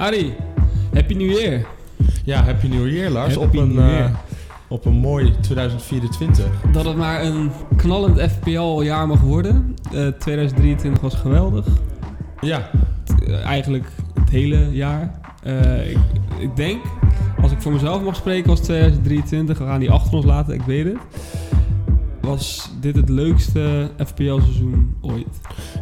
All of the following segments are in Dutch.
Arie, Happy New Year. Ja, Happy New Year Lars. Happy op, een, eh, op een mooi 2024. Dat het maar een knallend FPL-jaar mag worden. Eh 2023 was geweldig. Ja, Eh, eigenlijk het hele jaar. Eh, ik, ik denk, als ik voor mezelf mag spreken, was 2023. We gaan die achter ons laten, ik weet het. Was dit het leukste FPL-seizoen ooit?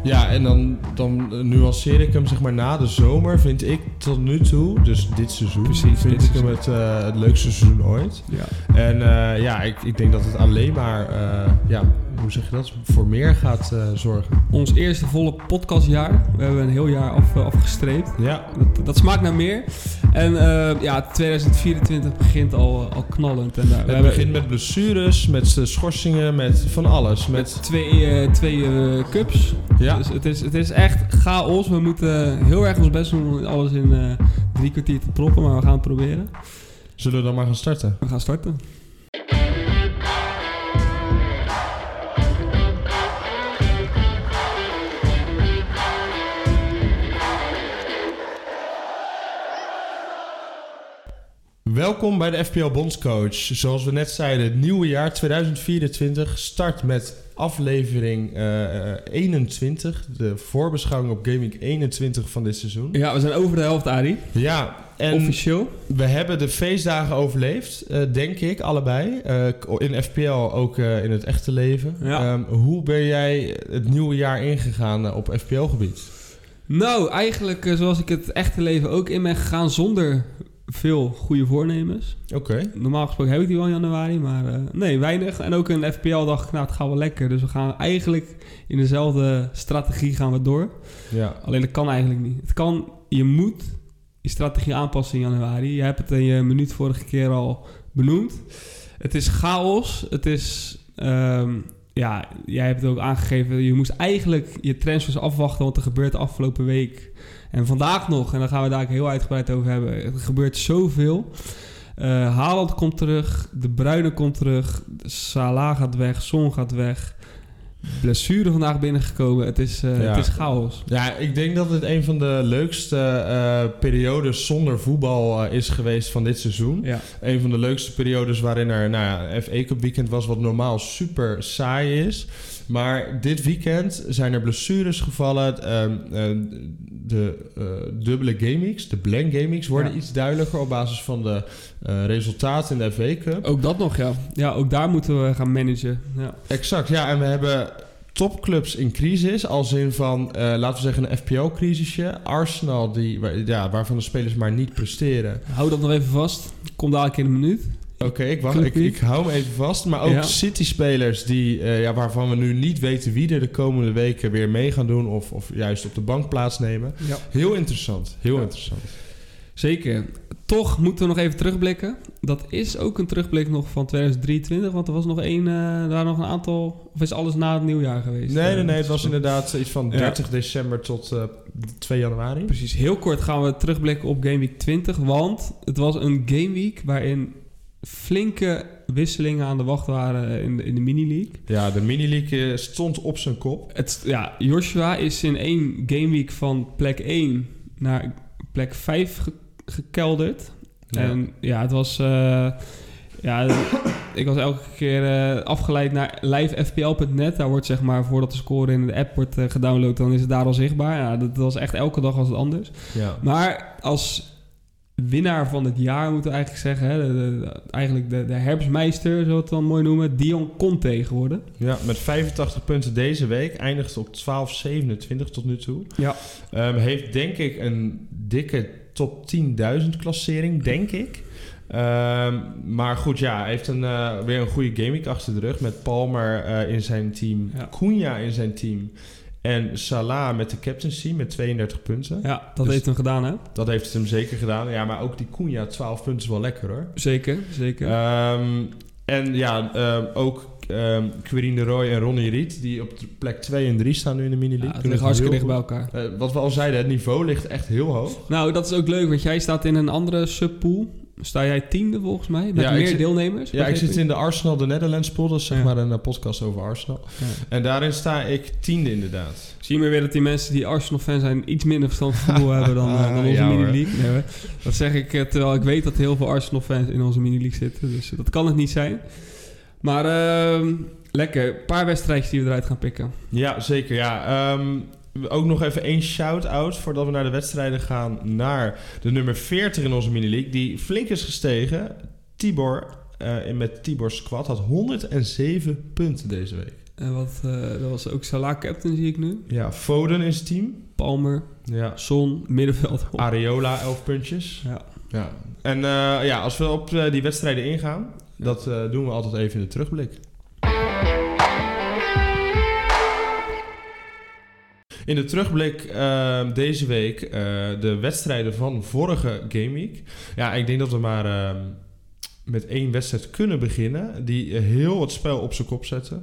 ja en dan, dan nuanceer ik hem zeg maar na de zomer. Vind ik tot nu toe, dus dit seizoen, Precies, vind dit ik hem het, eh, het leukste seizoen ooit. Ja. En eh, ja, ik, ik denk dat het alleen maar, eh, ja, hoe zeg je dat, voor meer gaat zorgen. Ons eerste volle podcastjaar. We hebben een heel jaar af, afgestreept. Ja, Dat, dat smaakt naar meer. En eh, ja, 2024 begint al, al knallend. En, daar we het begint met blessures, met eh, schorsingen, met van alles. Met, met twee, eh, twee eh, cups. ja, Dus het is, het is echt chaos. We moeten heel erg ons best doen om alles in eh, drie kwartier te proppen. Maar we gaan het proberen. zullen we dan maar gaan starten? We gaan starten. Welkom bij de FPL Bondscoach. Zoals we net zeiden, het nieuwe jaar 2024 start met aflevering eh, eh, 21. De voorbeschouwing op Gaming 21 van dit seizoen. Ja, we zijn over de helft, Arie. Ja, en Officieel. we hebben de feestdagen overleefd, eh, denk ik, allebei. Eh, in FPL, ook eh, in het echte leven. Ja. Ehm, hoe ben jij het nieuwe jaar ingegaan eh, op FPL-gebied? Nou, eigenlijk eh, zoals ik het echte leven ook in ben gegaan zonder veel goede voornemens. Oké. Normaal gesproken heb ik die wel in januari, maar eh, nee, weinig. En ook in FPL dacht ik, nou, het gaat wel lekker. Dus we gaan eigenlijk in dezelfde strategie gaan we door. Ja. Alleen dat kan eigenlijk niet. Het kan, je moet je strategie aanpassen in januari. Je hebt het in je minuut vorige keer al benoemd. Het is chaos. Het is, ehm, ja, jij hebt het ook aangegeven. Je moest eigenlijk je transfers afwachten, want er gebeurt de afgelopen week. En vandaag nog, en daar gaan we daar heel uitgebreid over hebben. Er gebeurt zoveel. Eh Haaland komt terug, De Bruyne komt terug, Salah gaat weg, Son gaat weg. Blessure vandaag binnengekomen. Het is, eh, Ja. het is chaos. Ja, ik denk dat het een van de leukste eh, periodes zonder voetbal is geweest van dit seizoen. Ja. Een van de leukste periodes waarin er nou ja, FA Cup weekend was, wat normaal super saai is. Maar dit weekend zijn er blessures gevallen. Ehm, eh, de eh, dubbele gameweeks, de blank gameweeks, worden Ja. iets duidelijker op basis van de eh, resultaten in de FA Cup. Ook dat nog, ja. Ja, ook daar moeten we gaan managen. Ja. Exact, ja. En we hebben topclubs in crisis. Als in van, laten we zeggen, een FPL-crisisje. Arsenal, die, waar- ja, waarvan de spelers maar niet presteren. Hou dat nog even vast. Kom dadelijk in een minuut. Oké, ik, wacht, ik, hou hem even vast. Maar ook Ja. City-spelers die, eh, ja, waarvan we nu niet weten wie er de komende weken weer mee gaan doen. Of, of juist op de bank plaatsnemen. Ja. Heel interessant, heel Ja. interessant. Zeker. Toch moeten we nog even terugblikken. Dat is ook een terugblik nog van 2023. Want er was nog één, eh, er waren nog een aantal... Of is alles na het nieuwjaar geweest? Nee, Eh, nee, nee. Het was inderdaad iets van Ja. 30 december tot eh, 2 januari. Precies. Heel kort gaan we terugblikken op Game Week 20. Want het was een Game Week waarin flinke wisselingen aan de wacht waren in de, in de mini-league. Ja, de mini-league eh, stond op zijn kop. Het, ja, Joshua is in één gameweek van plek 1 naar plek 5 ge- gekelderd. Ja. En ja, het was... eh, ja, ik was elke keer eh, afgeleid naar livefpl.net. Daar wordt zeg maar, voordat de score in de app wordt gedownload, dan is het daar al zichtbaar. Ja, dat was echt elke dag was het anders. Ja. Maar als winnaar van het jaar moeten we eigenlijk zeggen... Hè, de, de- eigenlijk de, de herfstmeister, zullen we het dan mooi noemen... Dion Conte geworden. Ja, met 85 punten deze week. Eindigt op 12,27 tot nu toe. Ja. Ehm, heeft denk ik een dikke top 10.000 klassering, denk ik. Ehm, maar goed, ja, hij heeft een, eh, weer een goede gaming achter de rug. Met Palmer eh, in zijn team, Ja. Cunha in zijn team. En Salah met de captaincy met 32 punten. Ja, dat Dus- heeft hem gedaan, hè? Dat heeft hem zeker gedaan. Ja, maar ook die Cunha, 12 punten is wel lekker hoor. Zeker, zeker. Ehm, en ja, ehm, ook Quirine de Roy en Ronnie Riet, die op plek 2 en 3 staan nu in de mini-league. ja, het ligt hartstikke dicht bij elkaar. Eh, wat we al zeiden, het niveau ligt echt heel hoog. Nou, dat is ook leuk, want jij staat in een andere subpool. Sta jij tiende volgens mij, met Ja, meer zit- deelnemers. Ja, ik zit in de Arsenal de Netherlands pool. Dat is zeg Ja. maar een eh, podcast over Arsenal. Ja. En daarin sta ik tiende inderdaad. Zie je maar weer dat die mensen die Arsenal-fan zijn... iets minder verstand van voetbal hebben dan, eh, dan onze mini-league. Nee, dat zeg ik eh, terwijl ik weet dat heel veel Arsenal-fans in onze mini-league zitten. Dus dat kan het niet zijn. Maar ehm, lekker. Een paar wedstrijdjes die we eruit gaan pikken. Ja, zeker. Ja. Ehm, ook nog even één shout-out voordat we naar de wedstrijden gaan naar de nummer 40 in onze mini-league. Die flink is gestegen. Tibor, en met Tibor Squad, had 107 punten deze week. En wat, eh, dat was ook Salah captain, zie ik nu. Ja, Foden is het team. Palmer, Ja. Son, middenveld. Areola, 11 puntjes. Ja. Ja. En eh, ja, als we op die wedstrijden ingaan, dat doen we altijd even in de terugblik. In de terugblik eh, deze week eh, de wedstrijden van vorige gameweek. Ja, ik denk dat we maar eh, met één wedstrijd kunnen beginnen die heel het spel op zijn kop zette.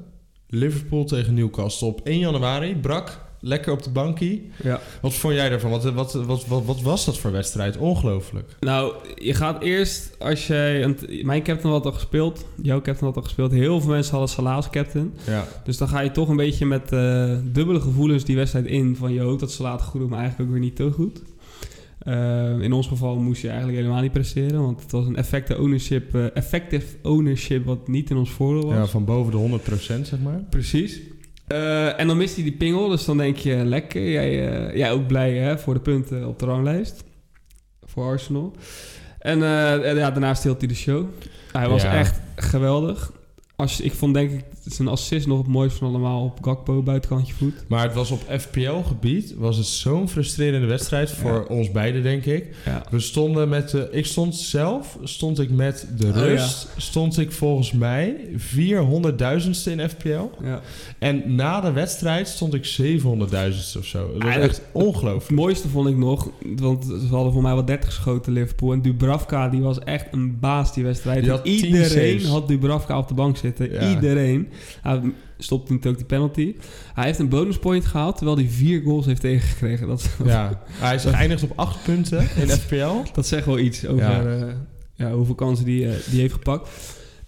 Liverpool tegen Newcastle op 1 januari. Brak, lekker op de bankie. ja. Wat vond jij ervan? Wat, wat, wat, wat, wat was dat voor wedstrijd? Ongelooflijk. Nou, je gaat eerst als jij... Mijn captain had al gespeeld. Jouw captain had al gespeeld. Heel veel mensen hadden Salah als captain. Ja. Dus dan ga je toch een beetje met eh, dubbele gevoelens die wedstrijd in. Van je hoopt dat Salah het goed doet, maar eigenlijk ook weer niet te goed. Eh, in ons geval moest je eigenlijk helemaal niet presteren. Want het was een effective ownership, eh, effective ownership wat niet in ons voordeel was. ja, van boven de 100% zeg maar. Precies. Eh, en dan mist hij die pingel, dus dan denk je lekker. Jij, eh, jij ook blij hè, voor de punten op de ranglijst. Voor Arsenal. En en ja, daarna hij de show. Hij was Ja. echt geweldig. Als, ik vond denk ik zijn assist nog het mooiste van allemaal op Gakpo, buitenkantje voet. Maar het was op FPL-gebied was het zo'n frustrerende wedstrijd voor Ja. ons beiden, denk ik. Ja. We stonden met de... Ik stond zelf, stond ik met de Oh, rust, stond ik volgens mij 400.000ste in FPL. Ja. En na de wedstrijd stond ik 700.000ste of zo. Dat was echt ongelooflijk. Het mooiste vond ik nog, want ze hadden voor mij wel 30 geschoten Liverpool. En Dubravka, die was echt een baas die wedstrijd. Die had 10 Iedereen had Dubravka op de bank zitten. Iedereen. Hij stopte natuurlijk ook die penalty. Hij heeft een bonuspoint gehaald, terwijl hij vier goals heeft tegengekregen. Dat, Ja, hij is geëindigd op 8 punten in FPL. dat zegt wel iets over Ja. eh, ja, hoeveel kansen die, eh, die heeft gepakt.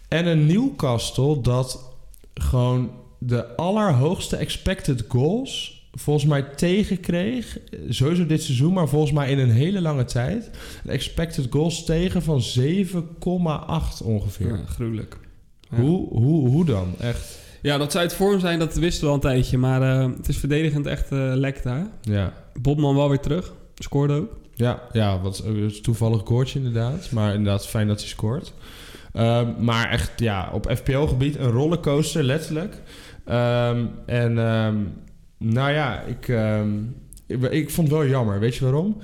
En een Newcastle dat gewoon de allerhoogste expected goals volgens mij tegenkreeg. Sowieso dit seizoen, maar volgens mij in een hele lange tijd. De expected goals tegen van 7,8 ongeveer. Ja, gruwelijk. Hoe, hoe, hoe dan? Echt? Ja, dat zou het vorm zijn, dat wisten we al een tijdje. Maar eh, het is verdedigend echt eh lek daar. Ja. Bobman wel weer terug. Scoorde ook. Ja, ja wat een toevallig koortje inderdaad. Maar inderdaad fijn dat hij scoort. Ehm, maar echt, ja, op FPL-gebied een rollercoaster, letterlijk. Ehm, en ehm, nou ja, ik, ik, ik vond het wel jammer. Weet je waarom?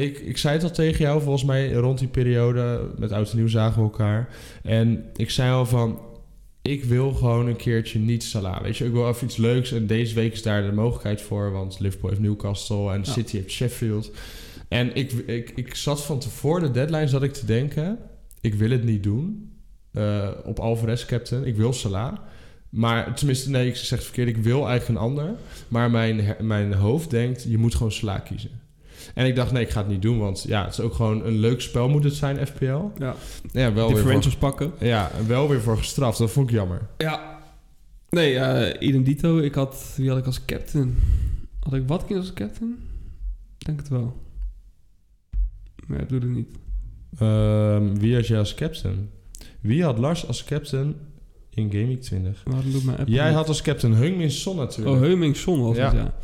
Ik, ik zei het al tegen jou, volgens mij rond die periode. Met oud en nieuw zagen we elkaar. En ik zei al van... Ik wil gewoon een keertje niet Salah. Weet je, ik wil even iets leuks. En deze week is daar de mogelijkheid voor. Want Liverpool heeft Newcastle en Ja. City heeft Sheffield. En ik, ik, ik zat van tevoren de deadline zat ik te denken... Ik wil het niet doen. eh, op Alvarez captain. Ik wil Salah. Maar tenminste, nee, ik zeg het verkeerd. Ik wil eigenlijk een ander. Maar mijn, mijn hoofd denkt, je moet gewoon Salah kiezen. En ik dacht, nee, ik ga het niet doen. Want ja, het is ook gewoon een leuk spel moet het zijn, FPL. Ja. Ja, wel weer, voor, pakken. ja, wel weer voor gestraft. Dat vond ik jammer. Ja. Nee, idem dito. Ik had... Wie had ik als captain? Had ik Watkins als captain? Ik Denk het wel. Maar ik doe het niet. Ehm, wie had jij als captain? Wie had Lars als captain in Week 20? Waarom doet mijn app Jij niet? had als captain Heung-min Son natuurlijk. Oh, Heuming Son was Ja. het, ja.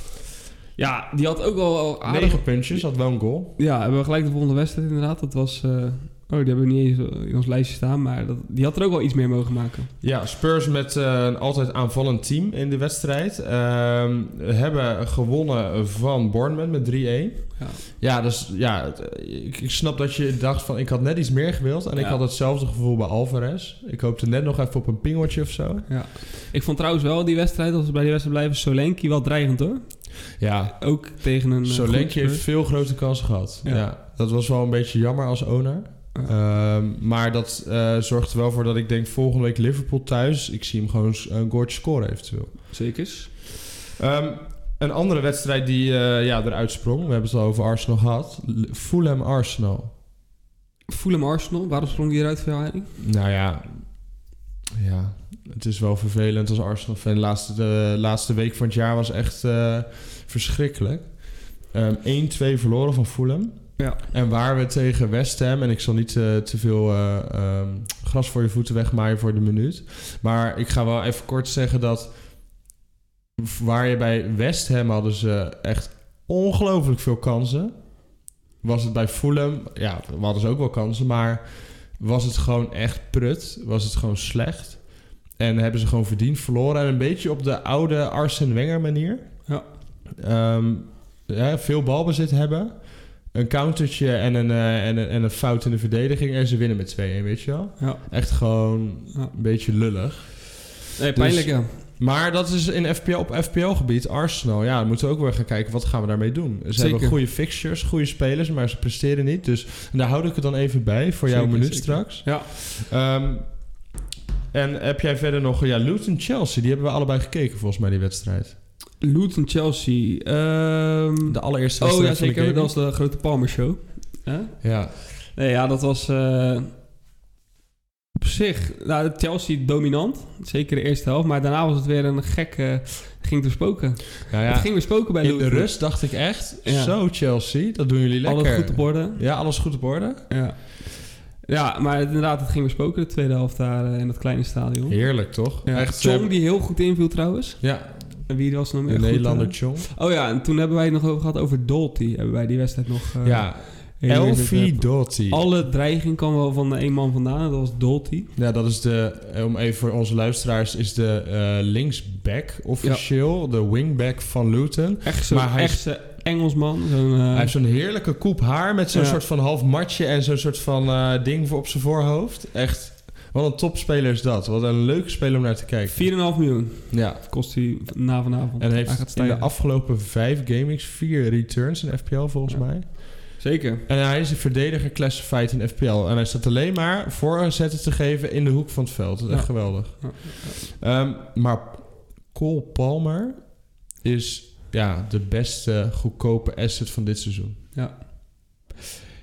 Ja, die had ook wel wel aardig... 9 puntjes, had wel een goal. Ja, hebben we gelijk de volgende wedstrijd inderdaad. Dat was... eh, Oh, die hebben we niet eens in ons lijstje staan. Maar dat, die had er ook wel iets meer mogen maken. Ja, Spurs met eh, een altijd aanvallend team in de wedstrijd. Ehm, hebben gewonnen van Bournemouth met 3-1. Ja. Ja, dus ja, het- ik, ik snap dat je dacht van ik had net iets meer gewild. En ik had hetzelfde gevoel bij Alvarez. Ik hoopte net nog even op een pingeltje of zo. ja. Ik vond trouwens wel die wedstrijd, als we bij die wedstrijd blijven, Solenki wel dreigend hoor. Ja, Ook tegen een... Solenki heeft veel grote kansen gehad. Ja. Ja. dat was wel een beetje jammer als owner. Ehm, maar dat eh, zorgt er wel voor dat ik denk volgende week Liverpool thuis. Ik zie hem gewoon een goaltje scoren eventueel. Zekers. Ehm, een andere wedstrijd die eh, ja, eruit sprong. We hebben het al over Arsenal gehad. Fulham Arsenal. Fulham Arsenal, waarom sprong die eruit voor jou? Nou ja, ja, het is wel vervelend als Arsenal-fan. De laatste, de laatste week van het jaar was echt eh, verschrikkelijk. Ehm 1-2 verloren van Fulham. Ja. En waar we tegen West Ham... en ik zal niet eh, te veel eh, ehm, gras voor je voeten wegmaaien voor de minuut... maar ik ga wel even kort zeggen dat... waar je bij West Ham hadden ze echt ongelooflijk veel kansen... was het bij Fulham... ja, we hadden ze ook wel kansen, maar... was het gewoon echt prut. Was het gewoon slecht. En hebben ze gewoon verdiend verloren. En een beetje op de oude Arsene Wenger manier. Ja. Ehm, ja, veel balbezit hebben. Een countertje en een, eh, en, een, en een fout in de verdediging. En ze winnen met 2-1, weet je wel. Ja. Echt gewoon Ja. een beetje lullig. Nee, pijnlijk, ja. Maar dat is in FPL, op FPL-gebied, Arsenal. Ja, dan moeten we ook weer gaan kijken, wat gaan we daarmee doen? Ze Zeker. hebben goede fixtures, goede spelers, maar ze presteren niet. Dus daar houd ik het dan even bij voor jouw minuut zeker. straks. Ja. Ehm, en heb jij verder nog... Ja, Luton-Chelsea, die hebben we allebei gekeken volgens mij, die wedstrijd. Luton Chelsea. ehm, De allereerste oh ja, wedstrijd van de zeker. Dat was de grote Palmer Show. Hè? Ja, Nee, ja, dat was eh, op zich nou, Chelsea dominant. Zeker de eerste helft. Maar daarna was het weer een gek... eh, ging te spoken. nou Het ja ging weer spoken bij in de Luton. rust dacht ik echt... Ja. Zo, Chelsea, dat doen jullie lekker. Alles goed op orde. Ja, alles goed op orde. Ja. Ja, maar inderdaad, het ging weer spoken de tweede helft daar eh, in dat kleine stadion. Heerlijk, toch? Ja. Echt, Chong die heel goed inviel trouwens. Ja, En wie was er nog meer Nederlander eh? Chong. Oh ja, en toen hebben wij het nog over gehad over Dolty. Hebben wij die wedstrijd nog... eh, ja, Elfie. Doty. Alle dreiging kwam wel van één man vandaan. Dat was Dolty. Ja, dat is de, om even voor onze luisteraars, is de linksback officieel, de wingback van Luton. Echt zo'n Maar hij Engelsman. Zo'n, eh, Hij heeft zo'n heerlijke koep haar met zo'n Ja. soort van half matje en zo'n soort van eh, ding voor op zijn voorhoofd. Echt, wat een topspeler is dat. Wat een leuke speler om naar te kijken. 4,5 miljoen Ja, kost hij na vanavond. en Hij heeft gaat in de afgelopen vijf gamings vier returns in FPL volgens Ja. mij. Zeker. En hij is een verdediger classified in FPL. En hij staat alleen maar voorzetten te geven in de hoek van het veld. Dat is echt geweldig. Ja. Ehm, maar Cole Palmer is ja, de beste goedkope asset van dit seizoen. Ja.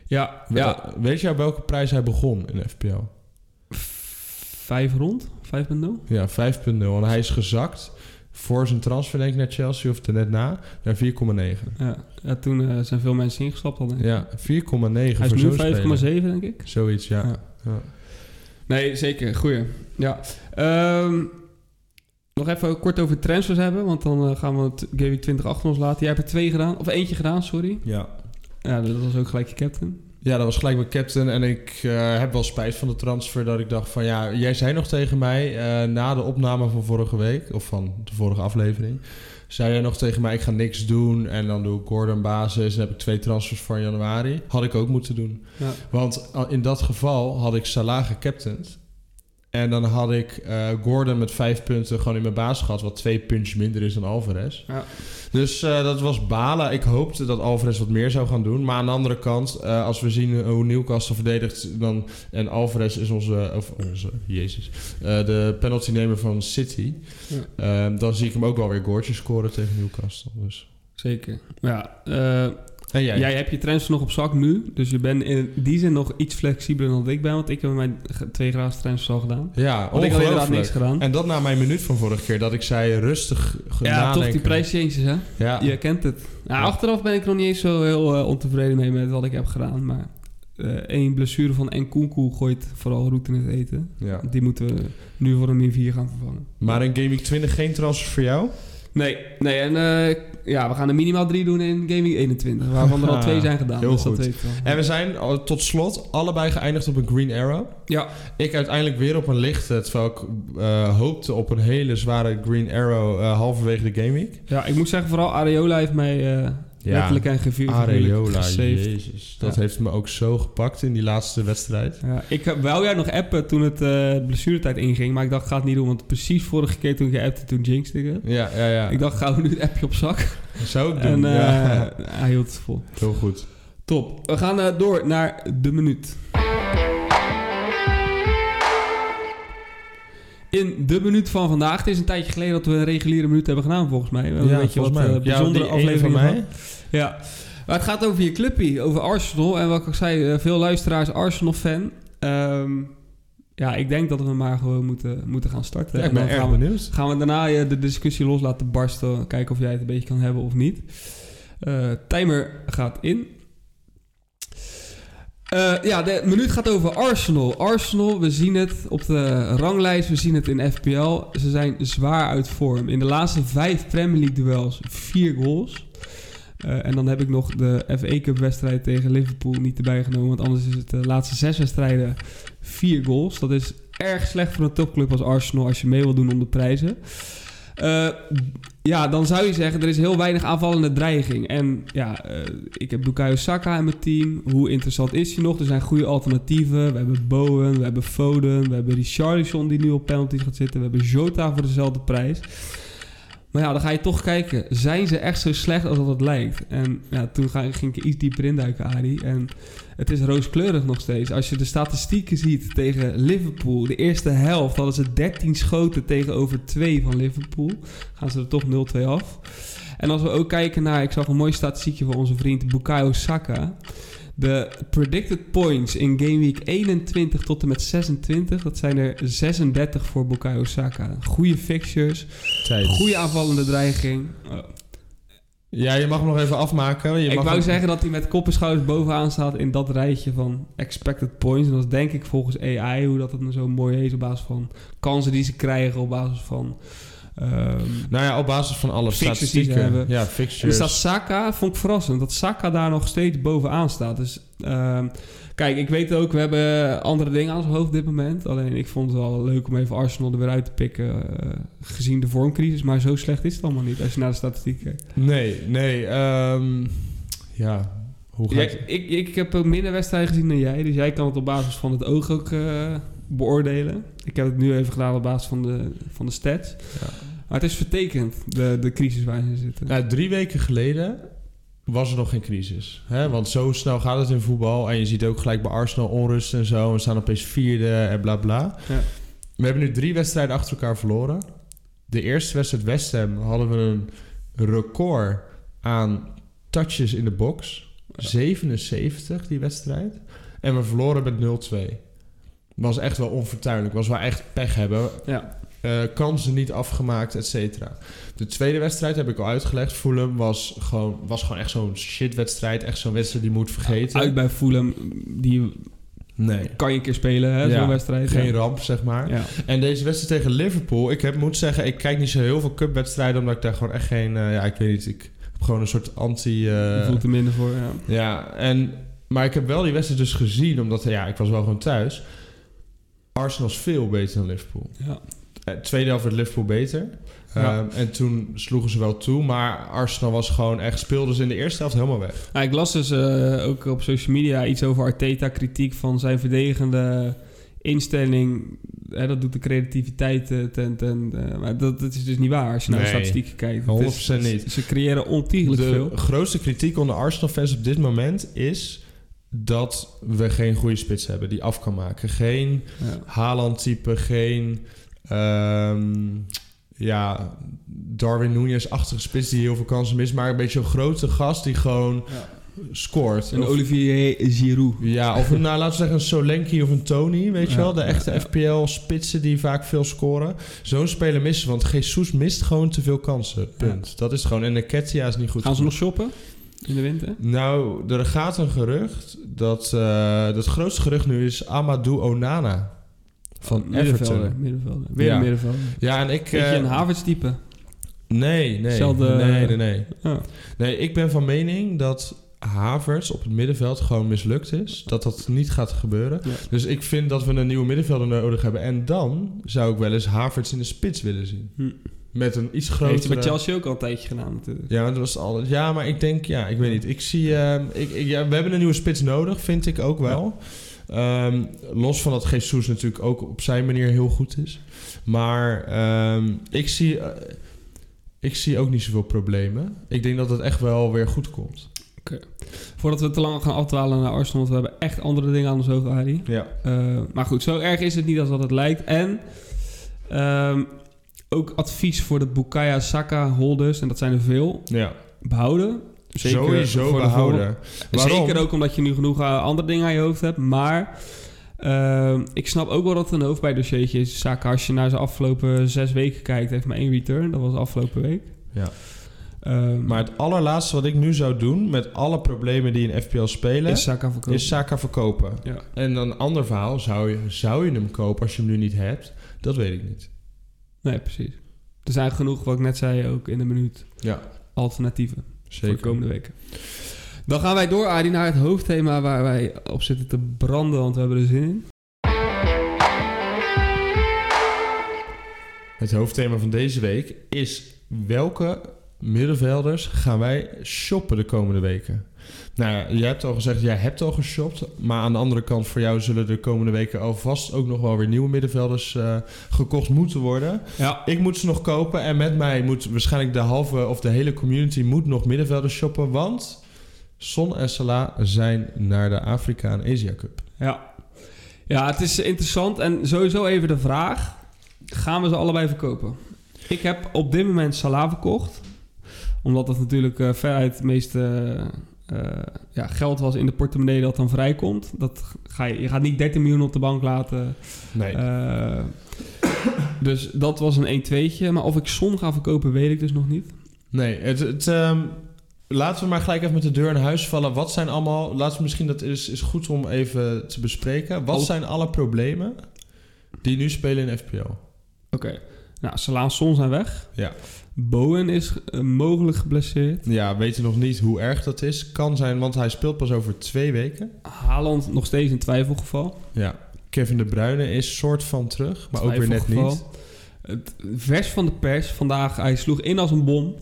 Ja, ja. Weet je op welke prijs hij begon in FPL? Vijf rond? 5,0? Ja, 5.0. En hij is gezakt voor zijn transfer denk ik naar Chelsea of net na, naar 4,9. Ja. ja, toen eh, zijn veel mensen ingestapt al, denk ik. Ja, 4,9 Hij voor is nu zo'n 5,7, speler. denk ik. Zoiets, ja. Ja. ja. Nee, zeker. Goeie. Ja. Ehm, nog even kort over transfers hebben, want dan eh, gaan we het Game Week 20 achter ons laten. Jij hebt er twee gedaan, of eentje gedaan, sorry. ja. Ja, dat was ook gelijk je captain. Ja, dat was gelijk mijn captain. En ik eh, heb wel spijt van de transfer. Dat ik dacht van ja, jij zei nog tegen mij eh, na de opname van vorige week, of van de vorige aflevering. Zei jij nog tegen mij, ik ga niks doen. En dan doe ik Gordon basis. En heb ik twee transfers voor januari. Had ik ook moeten doen. Ja. Want in dat geval had ik Salah gecaptained. En dan had ik eh, Gordon met vijf punten gewoon in mijn baas gehad. Wat twee puntjes minder is dan Alvarez. Ja. Dus eh, dat was balen. Ik hoopte dat Alvarez wat meer zou gaan doen. Maar aan de andere kant, eh, als we zien hoe Newcastle verdedigt... Dan, en Alvarez is onze... Of onze... Jezus. de penaltynemer van City. Ja. Eh, dan zie ik hem ook wel weer goaltjes scoren tegen Newcastle. Dus. Zeker. Ja, En jij? jij hebt je transfer nog op zak nu, dus je bent in die zin nog iets flexibeler dan ik ben, want ik heb mijn twee gratis transfers al gedaan. Ja, Want ik had inderdaad niks gedaan. En dat na mijn minuut van vorige keer. Dat ik zei rustig ja, nadenken. toch die prijschanges, hè? Ja. Je kent het. Nou, Ja. Achteraf ben ik nog niet eens zo heel eh, ontevreden mee met wat ik heb gedaan, maar eh één blessure van Nkunku gooit vooral roet in het eten. ja. Die moeten we nu voor een min 4 gaan vervangen. Maar in Game Week 20 geen transfers voor jou? Nee, nee en eh, ja, we gaan er minimaal drie doen in Gaming 21, waarvan er al twee zijn gedaan. Heel dus goed. Dat weet. En we zijn al- tot slot allebei geëindigd op een Green Arrow. Ja, Ik uiteindelijk weer op een lichte, terwijl ik eh, hoopte op een hele zware Green Arrow eh, halverwege de Game Week. ja, ik moet zeggen, vooral Areola heeft mij eh letterlijk en figuurlijk jezus. Dat Ja. heeft me ook zo gepakt in die laatste wedstrijd. Ja, ik heb- wou jij nog appen toen het eh blessuretijd inging, maar ik dacht, ga het niet doen, want precies vorige keer toen ik je appte, toen jinxte ik het. Ja, ja, ja. Ik dacht, gaan we nu het appje op zak? zou ik En doen. eh, ja. hij hield het vol. Heel goed. Top. We gaan eh, door naar de minuut. In de minuut van vandaag. Het is een tijdje geleden dat we een reguliere minuut hebben gedaan, volgens mij. Een beetje wat mij eh. Ja, bijzondere die ene afleveringen van mij. Ja. Maar het gaat over je clubje, over Arsenal. En wat ik zei, eh, veel luisteraars Arsenal-fan. Ehm, ja, ik denk dat we maar gewoon moeten, moeten gaan starten. Ja, ik En dan erg gaan we, gaan we daarna eh, de discussie los laten barsten. Kijken of jij het een beetje kan hebben of niet. Eh, timer gaat in. Eh, ja, de minuut gaat over Arsenal. Arsenal, we zien het op de ranglijst, we zien het in FPL. Ze zijn zwaar uit vorm. In de laatste vijf Premier League duels vier goals. Eh, en dan heb ik nog de FA Cup wedstrijd tegen Liverpool niet erbij genomen. Want anders is het de laatste zes wedstrijden vier goals. Dat is erg slecht voor een topclub als Arsenal als je mee wil doen om de prijzen. Eh, ja, dan zou je zeggen, er is heel weinig aanvallende dreiging. En ja, eh, ik heb Bukayo Saka in mijn team. Hoe interessant is hij nog? Er zijn goede alternatieven. We hebben Bowen, we hebben Foden, we hebben Richarlison die nu op penalties gaat zitten. We hebben Jota voor dezelfde prijs. Maar ja, dan ga je toch kijken, zijn ze echt zo slecht als dat het lijkt? En ja, toen ging ik iets dieper induiken, Ari. En het is rooskleurig nog steeds. Als je de statistieken ziet tegen Liverpool, de eerste helft hadden ze 13 schoten tegenover 2 van Liverpool. Gaan ze er toch 0-2 af. En als we ook kijken naar, ik zag een mooi statistiekje van onze vriend Bukayo Saka. De predicted points in game week 21 tot en met 26, dat zijn er 36 voor Bukayo Saka. Goede fixtures, goede aanvallende dreiging. Oh. Ja, je mag hem nog even afmaken. Je ik mag wou zeggen dat hij met kop en schouders bovenaan staat in dat rijtje van expected points. En dat is denk ik volgens AI, hoe dat het nou zo mooi heet, op basis van kansen die ze krijgen, op basis van... ehm, Nou ja, op basis van alle statistieken. hebben. Ja, dus fixtures. dat Saka, vond ik verrassend, dat Saka daar nog steeds bovenaan staat. Dus ehm, kijk, ik weet ook, we hebben andere dingen aan ons hoofd op dit moment. Alleen ik vond het wel leuk om even Arsenal er weer uit te pikken, eh, gezien de vormcrisis. Maar zo slecht is het allemaal niet, als je naar de statistiek kijkt. Nee, nee. ehm, ja, hoe gaat Ja, het? ik, ik heb ook minder wedstrijden gezien dan jij. Dus jij kan het op basis van het oog ook eh, beoordelen. Ik heb het nu even gedaan op basis van de, van de stats. Ja. Maar het is vertekend, de, de crisis waarin ze zitten. Nou, drie weken geleden was er nog geen crisis. Hè? Want zo snel gaat het in voetbal. En je ziet ook gelijk bij Arsenal onrust en zo. We staan opeens vierde en bla bla. Ja. We hebben nu drie wedstrijden achter elkaar verloren. De eerste wedstrijd West Ham hadden we een record aan touches in de box. Ja. 77 die wedstrijd. En we verloren met 0-2. Was echt wel onfortuinlijk. Was wel echt pech hebben. Ja, Eh, kansen niet afgemaakt, et cetera. De tweede wedstrijd heb ik al uitgelegd. Fulham was gewoon, was gewoon echt zo'n shitwedstrijd. Echt zo'n wedstrijd die je moet vergeten. uit bij Fulham, die Nee. kan je een keer spelen, hè, Ja, zo'n wedstrijd. Geen ja. ramp, zeg maar. Ja. En deze wedstrijd tegen Liverpool... Ik heb, moet zeggen, ik kijk niet zo heel veel cupwedstrijden... omdat ik daar gewoon echt geen... eh, ja, ik weet niet. Ik heb gewoon een soort anti... eh, Je voelt er minder voor, ja. Ja, en, maar ik heb wel die wedstrijd dus gezien... omdat ja, ik was wel gewoon thuis. Arsenal is veel beter dan Liverpool. ja. Eh, tweede helft werd Liverpool beter. Ja. Ehm, en toen sloegen ze wel toe. Maar Arsenal was gewoon echt... speelde ze in de eerste helft helemaal weg. Nou, ik las dus eh, ook op social media iets over Arteta, kritiek van zijn verdedigende instelling. Hè, dat doet de creativiteit eh, ten... ten maar dat, dat is dus niet waar als je naar de statistieken kijkt. Het is- 100% niet. Ze creëren ontiegelijk De veel. grootste kritiek onder Arsenal-fans op dit moment is... dat we geen goede spits hebben die af kan maken. Geen Ja. Haaland-type, geen... ehm, ja, Darwin Núñez-achtige spits die heel veel kansen mist... maar een beetje een grote gast die gewoon scoort. En Of- Olivier Giroud. Ja, of een, nou, laten we zeggen een Solanke of een Tony, weet je Ja, wel. De echte ja. FPL-spitsen die vaak veel scoren. Zo'n speler missen, want Jesus mist gewoon te veel kansen. Punt. Dat is gewoon... En de Ketia is niet goed. Gaan ze nog shoppen in de winter? Nou, er gaat een gerucht dat... eh het grootste gerucht nu is Amadou Onana van middenvelder. Everton. middenvelder. Weer Ja. een middenvelder. Ja, en ik... Beetje eh, een Havertz type. Nee, nee. Zelfde- Nee, nee, nee. Ja. Nee, ik ben van mening dat Havertz op het middenveld gewoon mislukt is. Dat dat niet gaat gebeuren. Ja. Dus ik vind dat we een nieuwe middenvelder nodig hebben. En dan zou ik wel eens Havertz in de spits willen zien. Hm. Met een iets Heeft hij grotere... Chelsea ook al een tijdje gedaan natuurlijk. Ja, dat was alles. Ja, maar ik denk, ja, ik weet niet. Ik zie, ehm, ik, ik, ja, we hebben een nieuwe spits nodig, vind ik ook wel. Ehm, los van dat Jesus natuurlijk ook op zijn manier heel goed is. Maar ehm, ik, zie, eh, ik zie ook niet zoveel problemen. Ik denk dat het echt wel weer goed komt. Voordat we te lang gaan afdwalen naar Arsenal, want we hebben echt andere dingen aan ons hoofd, Harry. Ja. Eh, maar goed, zo erg is het niet als dat het lijkt. En ook advies voor de Bukaya Saka holders, en dat zijn er veel, Ja. behouden. Zeker sowieso voor behouden. Zeker ook omdat je nu genoeg eh, andere dingen aan je hoofd hebt. Maar eh, ik snap ook wel dat het een hoofdpijndossiertje is. Saka, als je naar zijn afgelopen zes weken kijkt, heeft maar één return. Dat was afgelopen week. Ja. Ehm, Maar het allerlaatste wat ik nu zou doen met alle problemen die in FPL spelen, is is, Saka verkopen. Saka verkopen. Ja. En dan een ander verhaal, zou je, zou je hem kopen als je hem nu niet hebt? Dat weet ik niet. Nee, precies. Er zijn genoeg, wat ik net zei, ook in de minuut Ja, alternatieven voor de komende weken. Dan gaan wij door, Adi, naar het hoofdthema waar wij op zitten te branden, want we hebben er zin in. Het hoofdthema van deze week is welke middenvelders gaan wij shoppen de komende weken? Nou, ja, je hebt al gezegd, jij hebt al geshopt. Maar aan de andere kant, voor jou zullen de komende weken alvast ook nog wel weer nieuwe middenvelders eh, gekocht moeten worden. Ja, Ik moet ze nog kopen en met mij moet waarschijnlijk de halve of de hele community moet nog middenvelders shoppen. Want Son en Salah zijn naar de Afrika en Asia Cup. ja. Ja, het is interessant. En sowieso even de vraag, gaan we ze allebei verkopen? Ik heb op dit moment Salah verkocht. Omdat dat natuurlijk eh, veruit het meeste eh, ja, geld was in de portemonnee dat dan vrijkomt. Dat ga je, je gaat niet 13 miljoen op de bank laten. Nee. Eh, dus dat was een 1-2'tje. Maar of ik Son ga verkopen, weet ik dus nog niet. Nee, het, het, ehm, laten we maar gelijk even met de deur in huis vallen. Wat zijn allemaal... Laten we misschien, dat is, is goed om even te bespreken. Wat Oh. zijn alle problemen die nu spelen in FPL? Oké. Nou, Salah Son zijn weg. Ja. Bowen is eh, mogelijk geblesseerd. Ja, weten nog niet hoe erg dat is. Kan zijn, want hij speelt pas over twee weken. Haaland nog steeds een twijfelgeval. Ja. Kevin De Bruyne is soort van terug, maar ook weer net niet. Het vers van de pers vandaag, hij sloeg in als een bom.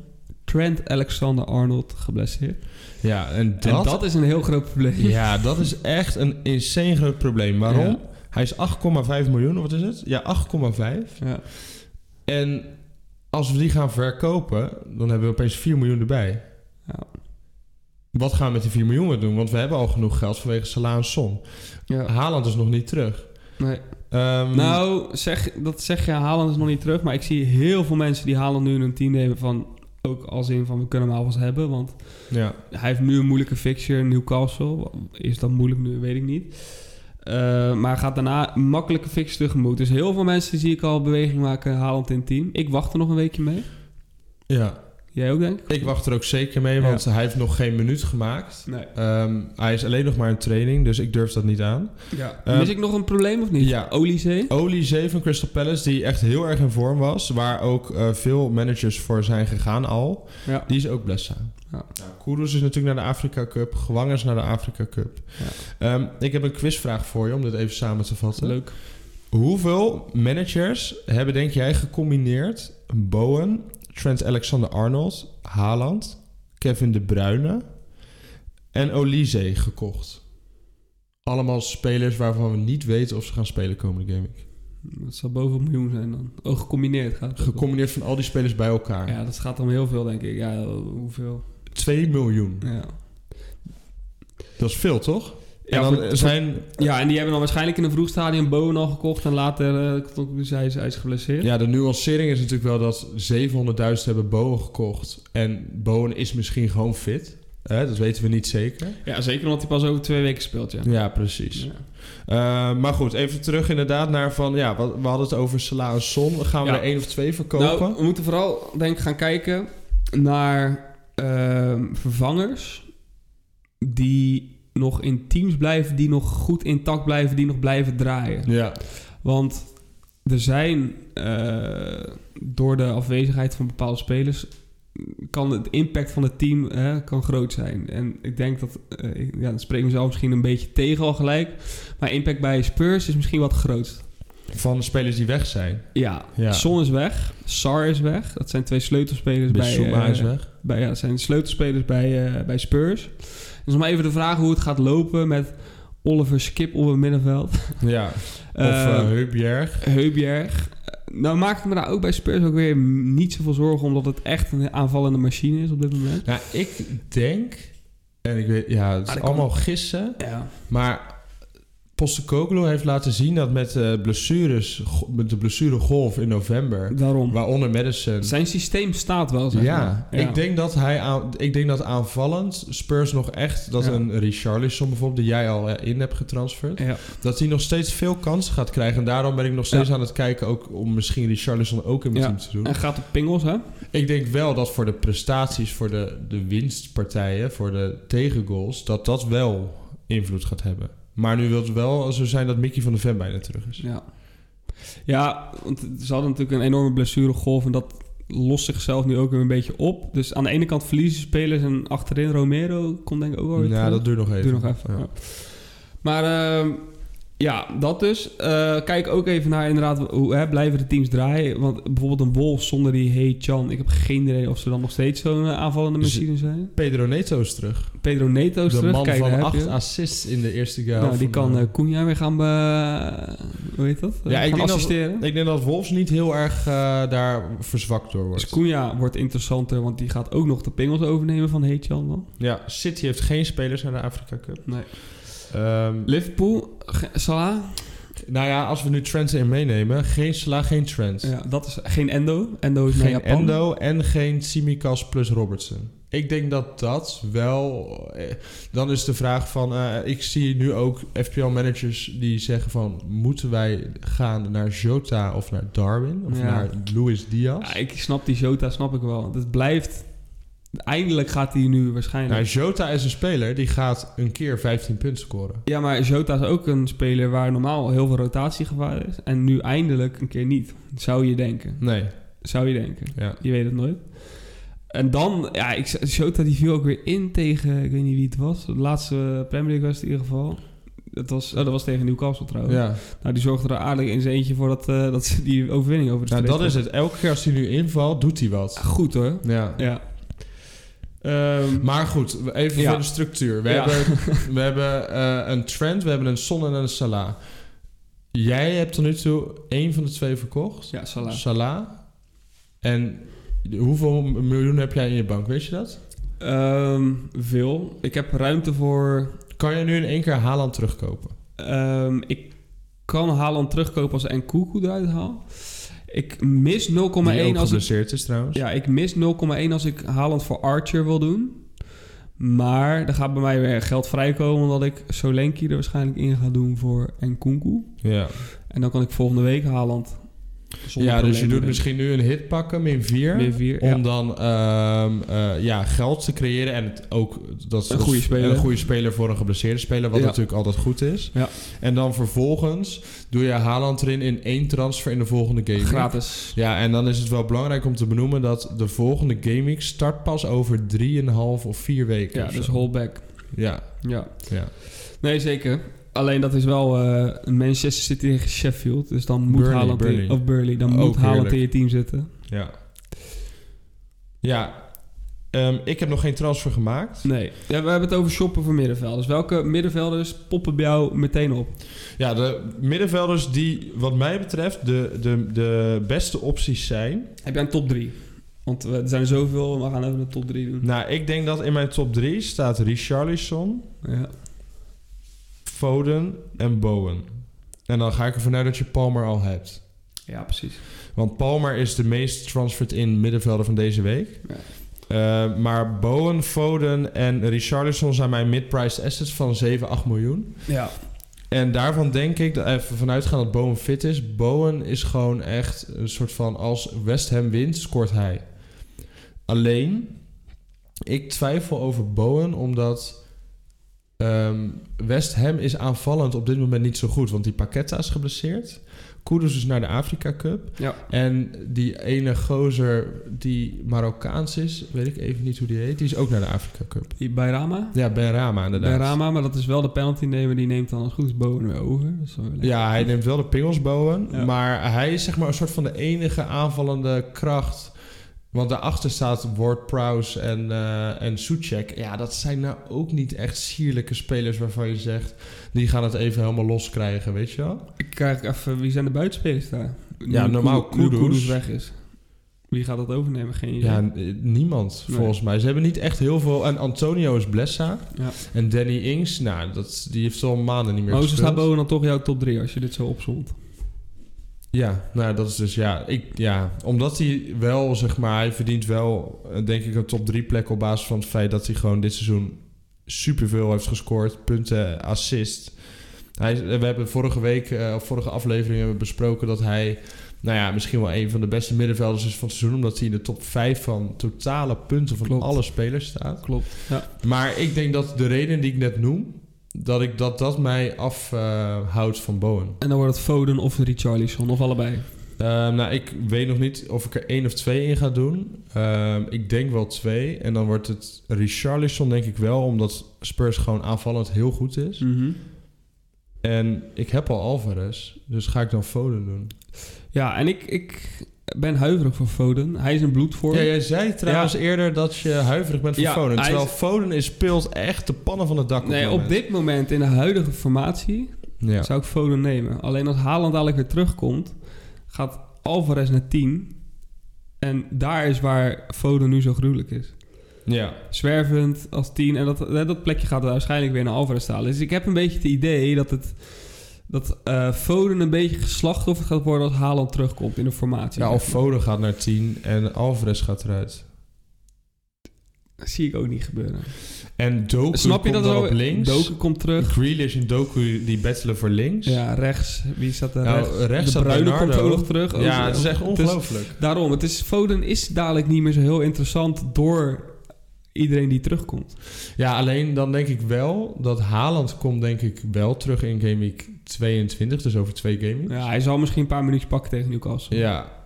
Trent Alexander-Arnold geblesseerd. Ja, en dat, En dat is een heel groot probleem. ja, dat is echt een insane groot probleem. Waarom? Ja. Hij is 8,5 miljoen, of wat is het? Ja, 8,5. Ja. En als we die gaan verkopen, dan hebben we opeens 4 miljoen erbij. Ja. Wat gaan we met die 4 miljoen doen? Want we hebben al genoeg geld vanwege Salah en Son. Ja. Haaland is nog niet terug. Nee. Ehm, Nou, zeg, dat zeg je, Haaland is nog niet terug. Maar ik zie heel veel mensen die Haaland nu in hun team nemen van... Ook als in van, we kunnen hem alvast hebben. Want ja. hij heeft nu een moeilijke fixture, Newcastle. Is dat moeilijk nu? Weet ik niet. Eh, maar gaat daarna een makkelijke fixture tegemoet. Dus heel veel mensen zie ik al beweging maken, Haaland in het team. Ik wacht er nog een weekje mee. ja, Jij ook, denk ik? ik wacht er ook zeker mee, want hij heeft nog geen minuut gemaakt. Nee. Ehm, hij is alleen nog maar in training, dus ik durf dat niet aan. Ja. Eh, Mis ik nog een probleem of niet? ja. Olysee? Olise van Crystal Palace, die echt heel erg in vorm was, waar ook eh, veel managers voor zijn gegaan al, Ja. die is ook blessa. Ja. Nou, is natuurlijk naar de Afrika Cup, Gewang is naar de Afrika Cup. Ehm, ik heb een quizvraag voor je om dit even samen te vatten. Leuk. Hoeveel managers hebben, denk jij, gecombineerd Bowen, Trent Alexander-Arnold, Haaland, Kevin De Bruyne en Olise gekocht? Allemaal spelers waarvan we niet weten of ze gaan spelen komende gaming. Dat zal boven een miljoen zijn dan. Oh, gecombineerd gaat het. Gecombineerd van al die spelers bij elkaar. Ja, dat gaat om heel veel, denk ik. Ja, hoeveel? 2 miljoen. Ja. Dat is veel, toch? Ja, en dan voor- zijn... Ja, en die hebben dan waarschijnlijk in een vroeg stadium Bowen al gekocht. En later uh, hij is, hij is geblesseerd. Ja, de nuancering is natuurlijk wel dat 700.000 hebben Bowen gekocht. En Bowen is misschien gewoon fit. Hè, dat weten we niet zeker. Ja, zeker omdat hij pas over twee weken speelt, ja. Ja, precies. Ja. Uh, maar goed, even terug inderdaad naar van... Ja, we, we hadden het over Salah en Son. Gaan we Ja. er één of twee verkopen? Nou, we moeten vooral, denk ik, gaan kijken naar ehm, vervangers die nog in teams blijven, die nog goed intact blijven, die nog blijven draaien. ja, Want er zijn eh, door de afwezigheid van bepaalde spelers kan het impact van het team hè, kan groot zijn. En ik denk dat, eh, ja, dat spreekt mezelf misschien een beetje tegen al gelijk. Maar impact bij Spurs is misschien wat groot. van de spelers die weg zijn. Ja, Ja. Son is weg, Sar is weg. Dat zijn twee sleutelspelers bij, eh, is weg. Bij, ja, zijn sleutelspelers bij, eh, bij Spurs. Dus om even de vraag hoe het gaat lopen met Oliver Skip op het middenveld. Ja. Of Eh, uh, Heubjerg. Heubjerg. Nou maak ik me daar ook bij Spurs ook weer niet zoveel zorgen... omdat het echt een aanvallende machine is op dit moment. Nou, ik denk... En ik weet... Ja, het Maar is kan- allemaal gissen. Ja. Maar Postecoglou heeft laten zien dat met, eh, blessures, met de blessuregolf in november... Daarom. Waaronder Madison... Zijn systeem staat wel, zeg Ja, maar. Ik, denk dat hij aan, ik denk dat aanvallend Spurs nog echt... dat Ja. een Richarlison bijvoorbeeld, die jij al eh, in hebt getransferd... Ja. dat hij nog steeds veel kansen gaat krijgen. En daarom ben ik nog steeds Ja. aan het kijken... ook om misschien Richarlison ook in mijn Ja. team te doen. En gaat op pingels, hè? Ik denk wel dat voor de prestaties, voor de, de winstpartijen... voor de tegengoals... dat dat wel invloed gaat hebben. Maar nu wil het wel zo zijn dat Mickey van de Ven bijna terug is. Ja. Ja, want ze hadden natuurlijk een enorme blessuregolf en dat lost zichzelf nu ook weer een beetje op. Dus aan de ene kant verliezen spelers en achterin Romero komt denk ik ook wel weer Ja, terug. dat duurt nog even. Doe nog even. Ja. ja. Maar ehm, ja, dat dus. Eh, kijk ook even naar inderdaad hoe hè, blijven de teams draaien. Want bijvoorbeeld een Wolf zonder die Hey Chan. Ik heb geen idee of ze dan nog steeds zo'n eh, aanvallende Dus- machine zijn. Pedro Neto is terug. Pedro Neto is de terug. man Kijk, van acht assists in de eerste keer. Nou, die kan Cunha weer gaan be... Hoe heet dat? Ja, Ja, ik gaan denk dat- assisteren. Ik denk dat Wolves niet heel erg daar verzwakt door wordt. Dus Cunha wordt interessanter, want die gaat ook nog de pingels overnemen van Heetjan dan. Ja, City heeft geen spelers aan de Afrika Cup. Nee. Ehm, Liverpool, Salah. nou ja, als we nu Trent in meenemen, geen Salah, geen Trent. Ja, dat is geen Endo. Endo is naar geen Japan. Endo en geen Tsimikas plus Robertson. Ik denk dat dat wel... eh, dan is de vraag van... eh, ik zie nu ook FPL-managers die zeggen van... moeten wij gaan naar Jota of naar Darwin? Of Ja. naar Luis Diaz? Ja, ik snap die Jota, snap ik wel. Het blijft... Eindelijk gaat hij nu waarschijnlijk... Nou, Jota is een speler die gaat een keer 15 punten scoren. Ja, maar Jota is ook een speler waar normaal heel veel rotatiegevaar is. En nu eindelijk een keer niet. Zou je denken. Nee, Zou je denken. ja. Je weet het nooit. En dan, ja, ik, Jota die viel ook weer in tegen, ik weet niet wie het was. De laatste Premier League was het in ieder geval. Dat was, oh, dat was tegen Newcastle trouwens. ja. Nou, die zorgde er aardig in zijn eentje voor dat, eh, dat ze die overwinning over de Nou, dat is het. Elke keer als hij nu invalt, doet hij wat. Goed hoor. Ja. Ja. Ehm, Maar goed, even Ja. voor de structuur. We Ja. hebben, we hebben eh, een Trent, we hebben een Son en een Salah. Jij hebt tot nu toe één van de twee verkocht. ja, Salah. Salah. En hoeveel miljoen heb jij in je bank? Weet je dat? Ehm, veel. Ik heb ruimte voor... Kan je nu in één keer Haaland terugkopen? ehm, ik kan Haaland terugkopen als Nkunku eruit haal. Ik mis 0,1 Die ook als ik is trouwens. Ja, ik mis 0,1 als ik Haaland voor Archer wil doen. Maar er gaat bij mij weer geld vrijkomen... omdat ik Solanke er waarschijnlijk in ga doen voor Nkunku. Ja, En dan kan ik volgende week Haaland... zonder ja dus je doet misschien nu een hit pakken, min 4. Min vier, Om ja. dan ehm, eh, ja, geld te creëren en het ook dat Een goede speler. een goede speler voor een geblesseerde speler, wat Ja. natuurlijk altijd goed is. Ja. En dan vervolgens doe je Haaland erin in één transfer in de volgende game. Gratis. Ja, en dan is het wel belangrijk om te benoemen dat de volgende gaming start pas over 3,5 of 4 weken. Ja, dus holdback. Ja, Ja. ja. Nee, zeker. Alleen dat is wel eh, Manchester City tegen Sheffield. Dus dan moet Burnley, Haaland in, of Burley, dan Ook moet Haaland in je team zitten. Ja. Ja. Ehm, ik heb nog geen transfer gemaakt. Nee. Ja, we hebben het over shoppen voor middenvelders. Welke middenvelders poppen bij jou meteen op? Ja, de middenvelders die wat mij betreft de, de, de beste opties zijn. Heb jij een top 3? Want er zijn zoveel, we gaan even een top 3 doen. Nou, ik denk dat in mijn top 3 staat Richarlison, Ja. Foden en Bowen. En dan ga ik ervan uit dat je Palmer al hebt. ja, precies. Want Palmer is de meest transferred in middenvelder van deze week. Ja. Eh, maar Bowen, Foden en Richarlison zijn mijn mid-priced assets van 7, 8 miljoen. Ja. En daarvan denk ik, dat even vanuitgaan dat Bowen fit is. Bowen is gewoon echt een soort van... als West Ham wint, scoort hij. Alleen, ik twijfel over Bowen omdat... ehm, West Ham is aanvallend op dit moment niet zo goed. Want die Paqueta is geblesseerd. Kudus is naar de Afrika Cup. Ja. En die ene gozer die Marokkaans is... weet ik even niet hoe die heet... die is ook naar de Afrika Cup. Die Bayrama? Ja, Ben Rama inderdaad. Bayrama, maar dat is wel de penalty nemen. Die neemt dan als goed Bowen weer over. Ja, hij neemt wel de pingels boven. Ja. Maar hij is zeg maar een soort van de enige aanvallende kracht. Want daarachter staat Ward Prowse en, eh en Suchek. Ja, dat zijn nou ook niet echt sierlijke spelers waarvan je zegt... die gaan het even helemaal los krijgen, weet je wel? Ik krijg even, wie zijn de buitenspelers daar? Ja, Nu normaal Kudus. Kudus weg is. Wie gaat dat overnemen? Geen idee. Ja, n- niemand Nee. volgens mij. Ze hebben niet echt heel veel... En Antonio is Blessa. Ja. En Danny Ings, nou, dat, die heeft al maanden niet meer Maar gespeeld. staat Bowen dan toch jouw top 3 als je dit zo opzomt? Ja, nou dat is dus ja, ik, ja, omdat hij wel zeg maar, hij verdient wel eh, denk ik een top 3 plek op basis van het feit dat hij gewoon dit seizoen superveel heeft gescoord, punten, assist. Hij, we hebben vorige week, of vorige aflevering hebben we besproken dat hij, nou ja, misschien wel een van de beste middenvelders is van het seizoen, omdat hij in de top 5 van totale punten van Klopt. alle spelers staat. Klopt. Ja. Maar ik denk dat de reden die ik net noem, dat ik dat, dat mij afhoudt van Bowen. En dan wordt het Foden of Richarlison, of allebei. Ehm, nou, ik weet nog niet of ik er één of twee in ga doen. Ehm, ik denk wel twee. En dan wordt het Richarlison denk ik wel, omdat Spurs gewoon aanvallend heel goed is. Mhm. En ik heb al Alvarez, dus ga ik dan Foden doen. Ja, en ik, ik ben huiverig voor Foden. Hij is een bloedvorm. Ja, jij zei trouwens eerder dat je huiverig bent voor Ja, Foden. Terwijl is- Foden is, speelt echt de pannen van het dak. nee, het op dit moment in de huidige formatie Ja. zou ik Foden nemen. Alleen als Haaland dadelijk weer terugkomt, gaat Alvarez naar 10. En daar is waar Foden nu zo gruwelijk is. ja. Zwervend als 10. En dat, dat plekje gaat waarschijnlijk weer naar Alvarez halen. Dus ik heb een beetje het idee dat het... Dat eh, Foden een beetje geslachtofferd gaat worden als Haaland terugkomt in de formatie. ja, of Foden gaat naar 10 en Alvarez gaat eruit. Dat zie ik ook niet gebeuren. En Doku Snap je komt dat op links. Doku komt terug. Grealish en Doku die battelen voor links. Ja, rechts. Wie staat er Nou, rechts? rechts de Bruyne komt ook nog terug. Ja, het is echt ongelooflijk. daarom, het is, Foden is dadelijk niet meer zo heel interessant door iedereen die terugkomt. Ja, alleen dan denk ik wel dat Haaland komt denk ik wel terug in Game Week 22, dus over twee gaming. Ja, hij zal misschien een paar minuutjes pakken tegen Newcastle. Ja.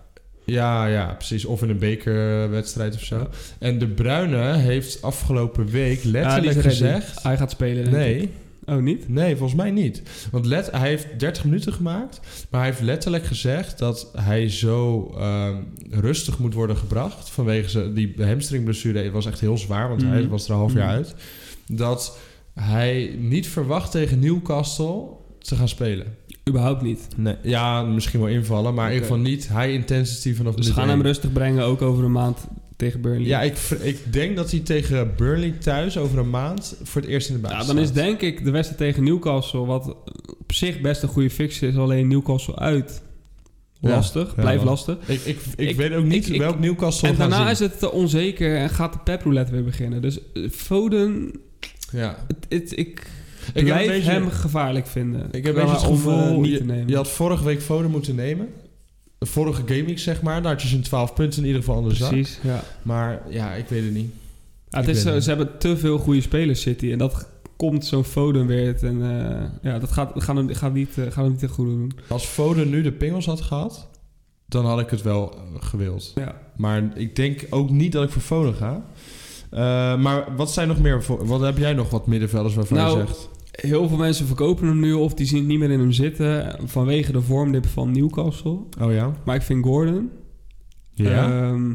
Ja, ja, precies. Of in een bekerwedstrijd of zo. En De Bruyne heeft afgelopen week letterlijk gezegd... Hij gaat spelen. Nee, Oh, niet? nee, volgens mij niet. Want let, hij heeft 30 minuten gemaakt, maar hij heeft letterlijk gezegd dat hij zo ehm, rustig moet worden gebracht. Vanwege zijn, die hamstringblessure was echt heel zwaar, want hij Mhm. was er een half jaar Mhm. uit. Dat hij niet verwacht tegen Newcastle te gaan spelen. Überhaupt niet. Nee, ja, misschien wel invallen, maar in ieder geval niet high intensity vanaf Dus minuut gaan hem rustig brengen, ook over een maand tegen Burnley. Ja, ik, ik denk dat hij tegen Burnley thuis over een maand voor het eerst in de basis Ja, dan is denk ik de wedstrijd tegen Newcastle, wat op zich best een goede fix is, alleen Newcastle uit. Lastig, ja, blijft lastig. Ik, ik, ik, Ik- weet ook niet welk Newcastle En daarna zien. is het te onzeker en gaat de peproulette weer beginnen. Dus eh, Foden, Ja. het, het- ik Ik blijf beetje- hem gevaarlijk vinden. Ik heb een beetje het om, eh, gevoel... niet je, te nemen. je had vorige week Foden moeten nemen. De vorige gaming, zeg maar. Daar had je zijn 12 punten in ieder geval aan de zak. Precies, ja. Maar ja, ik weet het niet. Ja, het is, het ze hebben te veel goede spelers City en dat komt zo'n Foden weer. En eh, ja, dat gaat, gaat, hem, gaat, niet, eh, hem niet echt goed doen. Als Foden nu de pingels had gehad... dan had ik het wel gewild. Ja. Maar ik denk ook niet dat ik voor Foden ga. Maar wat zijn nog meer... Wat heb jij nog wat middenvelders waarvan Nou, je zegt... Heel veel mensen verkopen hem nu of die zien het niet meer in hem zitten vanwege de vormdip van Newcastle. Oh ja? Maar ik vind Gordon. Ja? Ehm,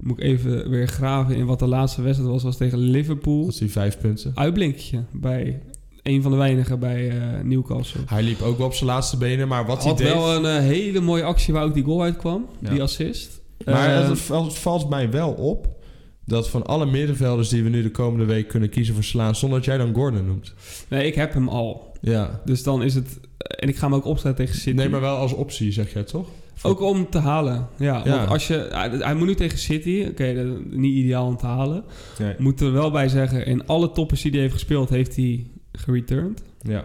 moet ik even weer graven in wat de laatste wedstrijd was. was tegen Liverpool. dat is die vijf punten. Uitblinkje bij een van de weinigen bij eh, Newcastle. Hij liep ook wel op zijn laatste benen, maar wat hij Had deed... wel een eh, hele mooie actie waar ook die goal uitkwam. Ja. Die assist. Maar Ehm, het, het valt mij wel op dat van alle middenvelders die we nu de komende week kunnen kiezen voor slaan, zonder dat jij dan Gordon noemt. nee, ik heb hem al. Ja. Dus dan is het... En ik ga hem ook opstellen tegen City. Nee, maar wel als optie, zeg jij toch? Ook om te halen. Ja, Ja. want als je... Hij, hij moet nu tegen City. Oké, dat is niet ideaal om te halen. Nee. Moeten we er wel bij zeggen... In alle toppers die hij heeft gespeeld, heeft hij gereturned. Ja,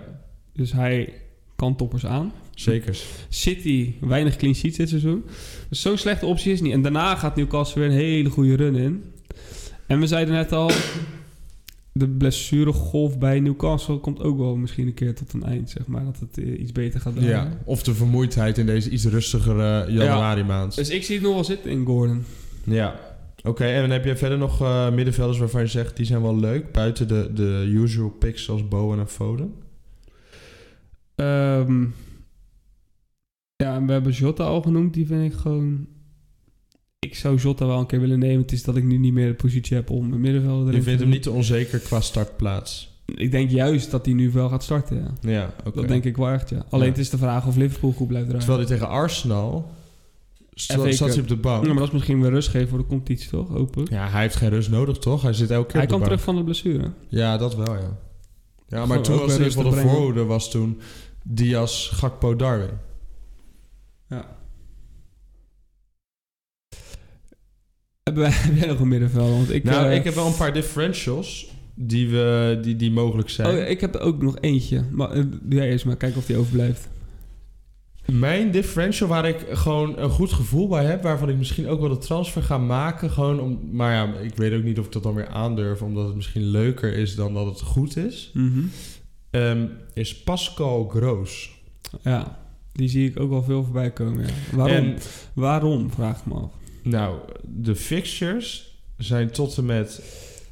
Dus hij kan toppers aan. zeker. City, weinig clean sheets dit seizoen. Dus zo'n slechte optie is niet. En daarna gaat Newcastle weer een hele goede run in. En we zeiden net al... De blessuregolf bij Newcastle komt ook wel misschien een keer tot een eind, zeg maar. Dat het eh, iets beter gaat draaien. Ja, of de vermoeidheid in deze iets rustigere januari maand. Dus ik zie het nog wel zitten in Gordon. Ja. Oké, en dan heb je verder nog eh, middenvelders waarvan je zegt, die zijn wel leuk, buiten de, de usual picks zoals Bowen en Foden? Ehm, ja, en we hebben Jota al genoemd. Die vind ik gewoon... Ik zou Jota wel een keer willen nemen. Het is dat ik nu niet meer de positie heb om een middenvelder erin Je te vindt hem niet te onzeker qua startplaats? Ik denk juist dat hij nu wel gaat starten, ja. Ja, oké. Dat denk ik wel echt, ja. Alleen Ja. het is de vraag of Liverpool goed blijft draaien. Terwijl hij tegen Arsenal Zat hij op de bank? Ja, maar dat is misschien weer rust geven voor de competitie, toch? Hopelijk. Ja, hij heeft geen rust nodig, toch? Hij zit elke keer Hij op de kwam bank. terug van de blessure. Ja, dat wel, ja. Ja, maar Gewoon toen was geval te de voorhoede was toen Diaz, Gakpo, Darwin. Ja. Heb jij, heb jij nog een middenveld? Want ik, nou, eh, ik heb wel een paar differentials die, we, die, die mogelijk zijn. Oh, ik heb er ook nog eentje. Maar eh, doe jij eerst maar, kijken of die overblijft. Mijn differential waar ik gewoon een goed gevoel bij heb, waarvan ik misschien ook wel de transfer ga maken, gewoon om, maar ja, ik weet ook niet of ik dat dan weer aandurf, omdat het misschien leuker is dan dat het goed is, ehm, is Pascal Groos. Ja, die zie ik ook wel veel voorbij komen. Ja. Waarom? En Waarom, vraag ik me af. Nou, de fixtures zijn tot en met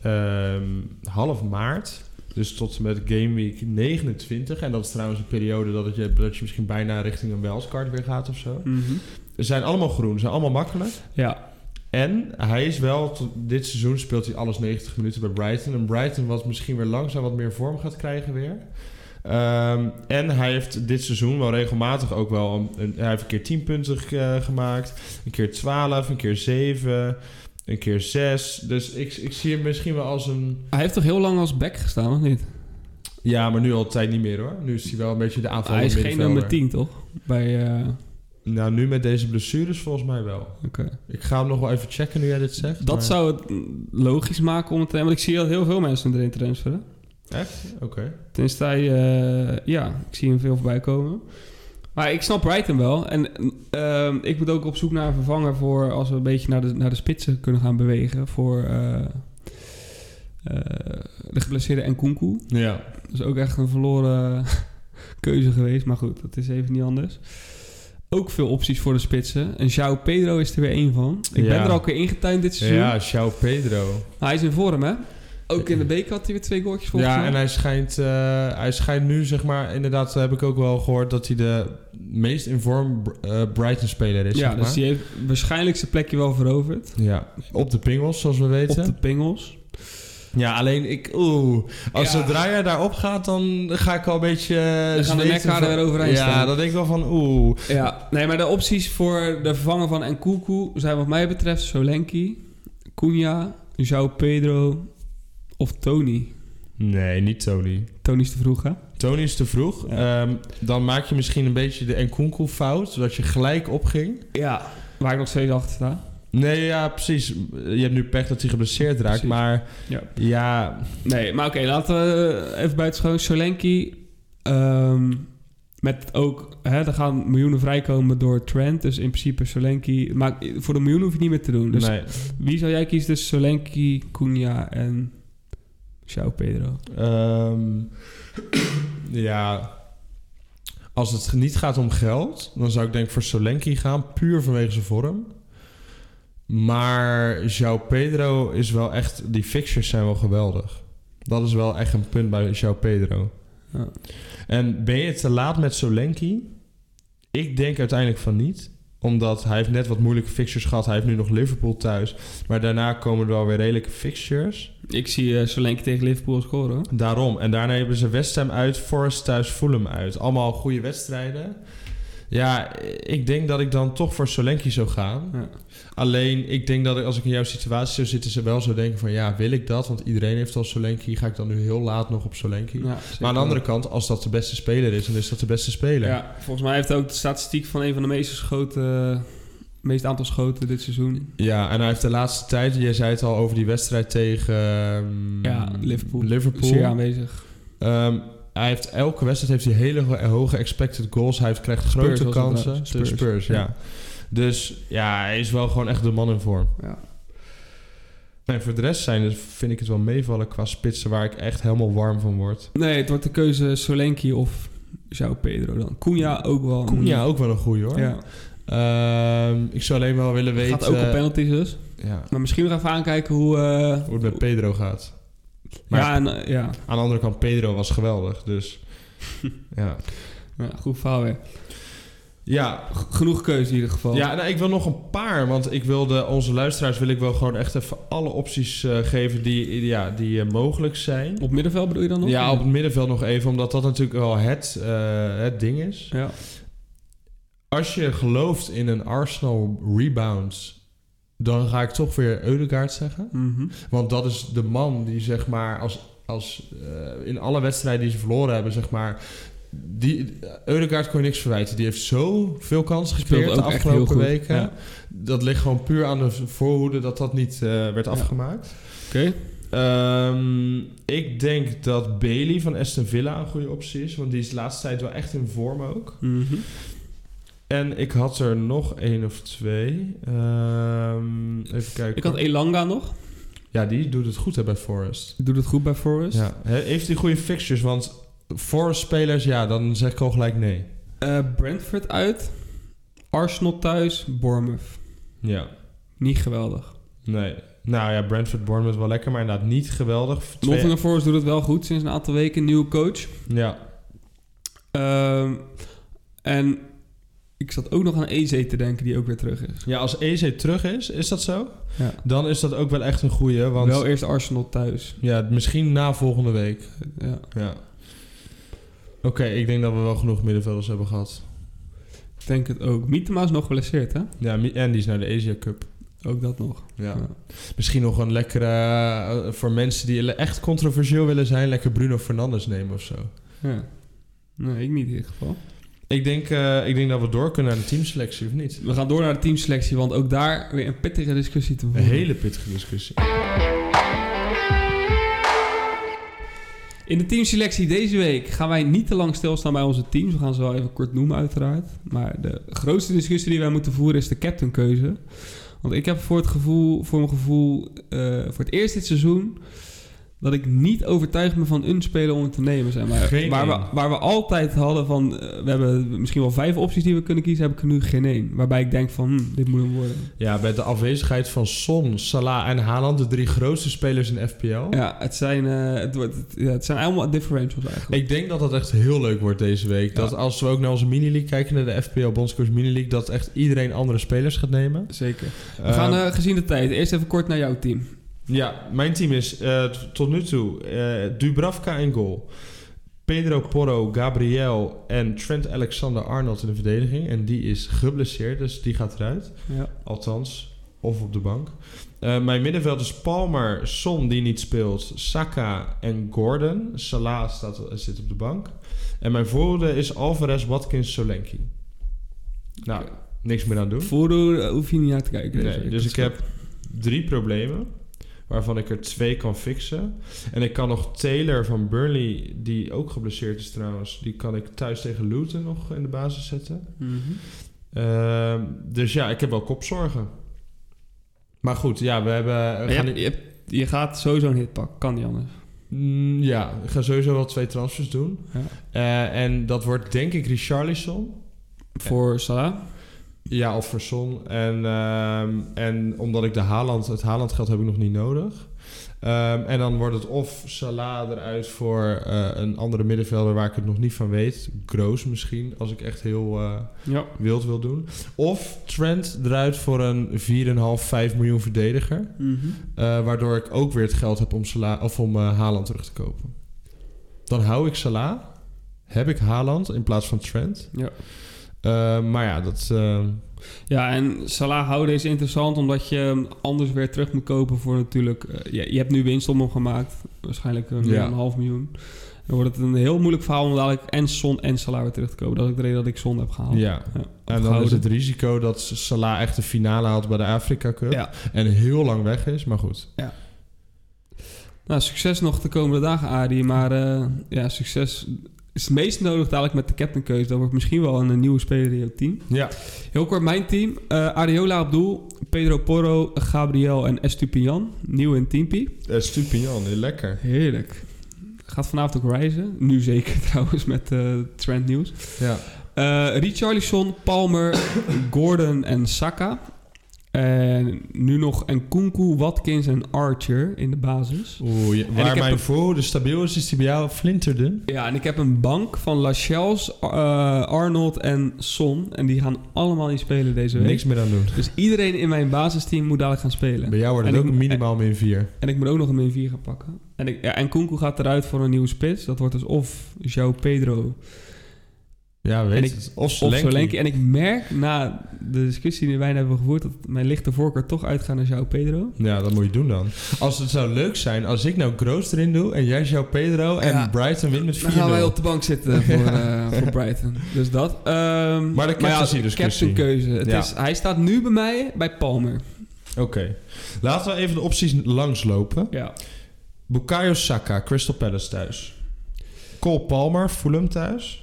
ehm, half maart. Dus tot en met Game Week 29. En dat is trouwens een periode dat, het je, dat je misschien bijna richting een wildcard weer gaat of zo. Ze zijn allemaal groen, ze zijn allemaal makkelijk. Ja, En hij is wel, tot dit seizoen speelt hij alles 90 minuten bij Brighton. En Brighton wat misschien weer langzaam wat meer vorm gaat krijgen weer. Ehm, en hij heeft dit seizoen wel regelmatig ook wel... Een, een- hij heeft een keer 10 punten eh, gemaakt. Een keer 12, een keer 7, een keer 6. Dus ik, ik zie hem misschien wel als een... hij heeft toch heel lang als back gestaan, of niet? Ja, maar nu altijd niet meer hoor. Nu is hij wel een beetje de aanval. hij is geen nummer 10, toch? Bij, eh, Nou, nu met deze blessures volgens mij wel. oké. Ik ga hem nog wel even checken nu jij dit zegt. Dat maar- zou het logisch maken om het... Want ik zie al heel veel mensen erin transferen. Echt? Oké. Tenzij hij... eh, ja, ik zie hem veel voorbij komen. Maar ik snap Brighton wel. En ehm, ik moet ook op zoek naar een vervanger voor... als we een beetje naar de, naar de spitsen kunnen gaan bewegen... voor eh, eh, de geblesseerde Nkunku. Ja. Dat is ook echt een verloren keuze geweest. Maar goed, dat is even niet anders. Ook veel opties voor de spitsen. En João Pedro is er weer één van. Ik Ja. ben er al keer ingetuind dit seizoen. Ja, João Pedro. Hij is in vorm, hè? Ook in de beker had hij weer twee goaltjes volgens Ja, en hij schijnt, eh, hij schijnt nu, zeg maar, inderdaad heb ik ook wel gehoord dat hij de meest in vorm eh, Brighton-speler is. ja, zeg dus maar. die heeft waarschijnlijk zijn plekje wel veroverd. Ja, op de pingels, zoals we weten. Op de pingels. Ja, alleen ik, oeh, als Ja. zodra jij daarop gaat, dan ga ik al een beetje. eh, Dan gaan de zweten van- weer overeind Ja, staan. dan denk ik wel van, oeh. Ja, nee, maar de opties voor de vervanger van Nkunku zijn wat mij betreft Solenki, Cunha, João Pedro of Tony. Nee, niet Tony. Tony is te vroeg, hè? Tony is te vroeg. Ja. Ehm, dan maak je misschien een beetje de Nkunku fout, zodat je gelijk opging. Ja. Waar ik nog steeds achter sta. Nee, ja, precies. Je hebt nu pech dat hij geblesseerd raakt, Precies. maar Ja. ja, Nee, maar oké, laten we even buitengewoon. Solenki, ehm, met ook, hè, er gaan miljoenen vrijkomen door Trent. Dus in principe Solenki, maar voor de miljoen hoef je niet meer te doen. Dus nee. wie zou jij kiezen tussen Solenki, Cunha en João Pedro? Ehm, ja, als het niet gaat om geld, dan zou ik denk voor Solenki gaan, puur vanwege zijn vorm. Maar João Pedro is wel echt, die fixtures zijn wel geweldig. Dat is wel echt een punt bij João Pedro. Ja. En ben je te laat met Solenki? Ik denk uiteindelijk van niet. Omdat hij heeft net wat moeilijke fixtures gehad. Hij heeft nu nog Liverpool thuis. Maar daarna komen er wel weer redelijke fixtures. Ik zie eh, Solenki tegen Liverpool scoren. Daarom. En daarna hebben ze West Ham uit, Forest thuis, Fulham uit. Allemaal goede wedstrijden. Ja, ik denk dat ik dan toch voor Solenki zou gaan. Ja. Alleen, ik denk dat ik, als ik in jouw situatie zou zitten... ze wel zo denken van, ja, wil ik dat? Want iedereen heeft al Solenki. Ga ik dan nu heel laat nog op Solenki? Ja, maar aan de andere kant, als dat de beste speler is... dan is dat de beste speler. Ja, volgens mij heeft hij ook de statistiek van een van de meest schoten, meest aantal schoten dit seizoen. Ja, en hij heeft de laatste tijd... je zei het al over die wedstrijd tegen... ehm, Ja, Liverpool. Liverpool. Zeer aanwezig. Ehm, hij heeft elke wedstrijd heeft hij hele ho- hoge expected goals. Hij heeft, krijgt Spurs grote kansen. eh, Spurs, Spurs, ja. ja. Dus ja, hij is wel gewoon echt de man in vorm. Ja. Nee, voor de rest zijn, dus vind ik het wel meevallen qua spitsen waar ik echt helemaal warm van word. Nee, het wordt de keuze Solenki of João Pedro dan. Cunha ook wel. Cunha ook wel een goeie hoor. Ja, Ehm, ik zou alleen wel willen weten... gaat ook op penalties dus. ja, Maar misschien nog even aankijken hoe... eh, hoe het met Pedro gaat. Maar ja, en, eh, ja. aan de andere kant, Pedro was geweldig. Dus ja. ja, goed verhaal weer. Ja, genoeg keuze in ieder geval. Ja, nou, ik wil nog een paar. Want ik wilde onze luisteraars wil ik wel gewoon echt even alle opties eh, geven die, ja, die eh, mogelijk zijn. Op middenveld bedoel je dan nog? Ja, op het middenveld nog even, omdat dat natuurlijk wel het, eh, het ding is. Ja. als je gelooft in een Arsenal rebound, dan ga ik toch weer Eudegaard zeggen. Mhm. Want dat is de man die zeg maar als, als eh, in alle wedstrijden die ze verloren hebben, zeg maar. Die, Eudegaard kon je niks verwijten. Die heeft zoveel kansen Speelt gespeeld de ook echt heel afgelopen goed. weken. Ja. Dat ligt gewoon puur aan de voorhoede dat dat niet eh, werd afgemaakt. Oké. Ehm, ik denk dat Bailey van Aston Villa een goede optie is. Want die is de laatste tijd wel echt in vorm ook. Mhm. En ik had er nog één of twee. Ehm, even kijken. Ik had Elanga nog. Ja, die doet het goed hè, bij Forest. Doet het goed bij Forest. Ja. He- Heeft hij goede fixtures? Want Forest-spelers, ja, dan zeg ik al gelijk nee. Eh, Brentford uit. Arsenal thuis. Bournemouth. Ja. Niet geweldig. Nee. Nou ja, Brentford, Bournemouth wel lekker, maar inderdaad niet geweldig. Twee- Nottingham Forest doet het wel goed sinds een aantal weken. Nieuwe coach. Ja. Ehm, en ik zat ook nog aan EZ te denken, die ook weer terug is. ja, als EZ terug is, is dat zo? Ja. Dan is dat ook wel echt een goeie, want... Wel eerst Arsenal thuis. Ja, misschien na volgende week. Ja. Ja. Oké, ik denk dat we wel genoeg middenvelders hebben gehad. Ik denk het ook. Mietema is nog geblesseerd, hè? Ja, en die is naar de Asia Cup. Ook dat nog. Ja. Misschien nog een lekkere... eh, voor mensen die echt controversieel willen zijn... lekker Bruno Fernandes nemen of zo. Ja. Nee, ik niet in ieder geval. Ik denk, eh, ik denk dat we door kunnen naar de teamselectie, of niet? We gaan door naar de teamselectie, want ook daar weer een pittige discussie te Een voeren. hele pittige discussie. In de teamselectie deze week gaan wij niet te lang stilstaan bij onze teams. We gaan ze wel even kort noemen uiteraard. Maar de grootste discussie die wij moeten voeren is de captainkeuze. Want ik heb voor, het gevoel, voor mijn gevoel eh, voor het eerst dit seizoen... dat ik niet overtuigd ben van een speler om het te nemen. Zeg maar. Geen waar, we, waar we altijd hadden van... eh, we hebben misschien wel vijf opties die we kunnen kiezen... heb ik er nu geen één. Waarbij ik denk van, hm, dit moet hem worden. Ja, met de afwezigheid van Son, Salah en Haaland... de drie grootste spelers in FPL... Ja, het zijn, eh, het, wordt, het- ja, het zijn allemaal differentials eigenlijk. Ik denk dat dat echt heel leuk wordt deze week. Ja. Dat als we ook naar onze mini-league kijken... naar de FPL Bondscoach Mini-league... dat echt iedereen andere spelers gaat nemen. Zeker. We gaan eh, gezien de tijd eerst even kort naar jouw team. Ja, mijn team is eh, tot nu toe eh, Dubravka in goal. Pedro Porro, Gabriel en Trent Alexander-Arnold in de verdediging. En die is geblesseerd, dus die gaat eruit. Ja. Althans, of op de bank. Eh, mijn middenveld is Palmer, Son die niet speelt, Saka en Gordon. Salah staat, zit op de bank. En mijn voorhoede is Alvarez, Watkins, Solanke. Nou, niks meer aan doen. Voordeel eh, hoef je niet naar te kijken. Nee, dus ik heb drie problemen. Waarvan ik er twee kan fixen. En ik kan nog Taylor van Burnley, die ook geblesseerd is trouwens, die kan ik thuis tegen Luton nog in de basis zetten. Mhm. Ehm, dus ja, ik heb wel kopzorgen. Maar goed, ja, we hebben. we gaan je, hebt- gaat sowieso een hit pakken, kan niet anders. Mm, ja, ik ga sowieso wel twee transfers doen. Ja. Eh, en dat wordt denk ik Richarlison. Voor Salah. Ja, of voor Son. En, ehm, en omdat ik de Haaland, het Haaland geld heb ik nog niet nodig. Ehm, en dan wordt het of Salah eruit voor eh, een andere middenvelder waar ik het nog niet van weet. Groos misschien, als ik echt heel eh, Ja. wild wil doen. Of Trent eruit voor een 4,5, 5 miljoen verdediger. Mhm. Eh, waardoor ik ook weer het geld heb om, Salah, of om Haaland terug te kopen. Dan hou ik Salah. Heb ik Haaland in plaats van Trent. Ja. Eh, maar ja, dat... eh, Ja, en Salah houden is interessant omdat je anders weer terug moet kopen voor natuurlijk... eh, je, je hebt nu winst om hem gemaakt. Waarschijnlijk meer Ja. dan een half miljoen. Dan wordt het een heel moeilijk verhaal om dadelijk en Son en Salah weer terug te kopen. Dat is de reden dat ik Son heb gehaald. ja. Ja. En dan is het risico dat Salah echt de finale haalt bij de Afrika Cup. Ja. En heel lang weg is, maar goed. Nou, succes nog de komende dagen, Adi. Maar ja, succes is het meest nodig dadelijk met de captainkeuze. Dat wordt misschien wel een, eh, nieuwe speler in je team. Ja. Heel kort mijn team. Eh Ariola op doel. Pedro Porro, Gabriel en Estupiñan. Nieuw in teampie. Uh, Stupian, heel lekker. Heerlijk. Gaat vanavond ook reizen. Nu zeker trouwens met eh Trend Nieuws. Ja. Richarlison, Palmer, Gordon en Saka. En nu nog Nkunku, Watkins en Archer in de basis. Oeh, ja, ik waar heb mijn een- voor de stabiel is, is die bij jou flinterde. Ja, en ik heb een bank van Lascelles, uh, Arnold en Son. En die gaan allemaal niet spelen deze week. Niks meer aan doen. Dus iedereen in mijn basisteam moet dadelijk gaan spelen. Bij jou wordt het En ook ik- minimaal min 4. En ik moet ook nog een min 4 gaan pakken. En, ik, ja, en Kunku gaat eruit voor een nieuwe spits. Dat wordt dus of João Pedro Ja, weet En ik- het. Of. En ik merk na de discussie die wij hebben gevoerd... dat mijn lichte voorkeur toch uitgaat naar João Pedro. Ja, dat moet je doen dan. Als het zou leuk zijn als ik nou Groos erin doe en jij jouw Pedro en Ja. Brighton wint met 4-0. Dan gaan wij op de bank zitten voor, eh, voor Brighton. Dus dat. Ehm, Maar de captaincy-discussie. captain-keuze. Het Ja. is, hij staat nu bij mij bij Palmer. Oké. Laten we even de opties langslopen. Ja. Bukayo Saka, Crystal Palace thuis. Cole Palmer, Fulham thuis.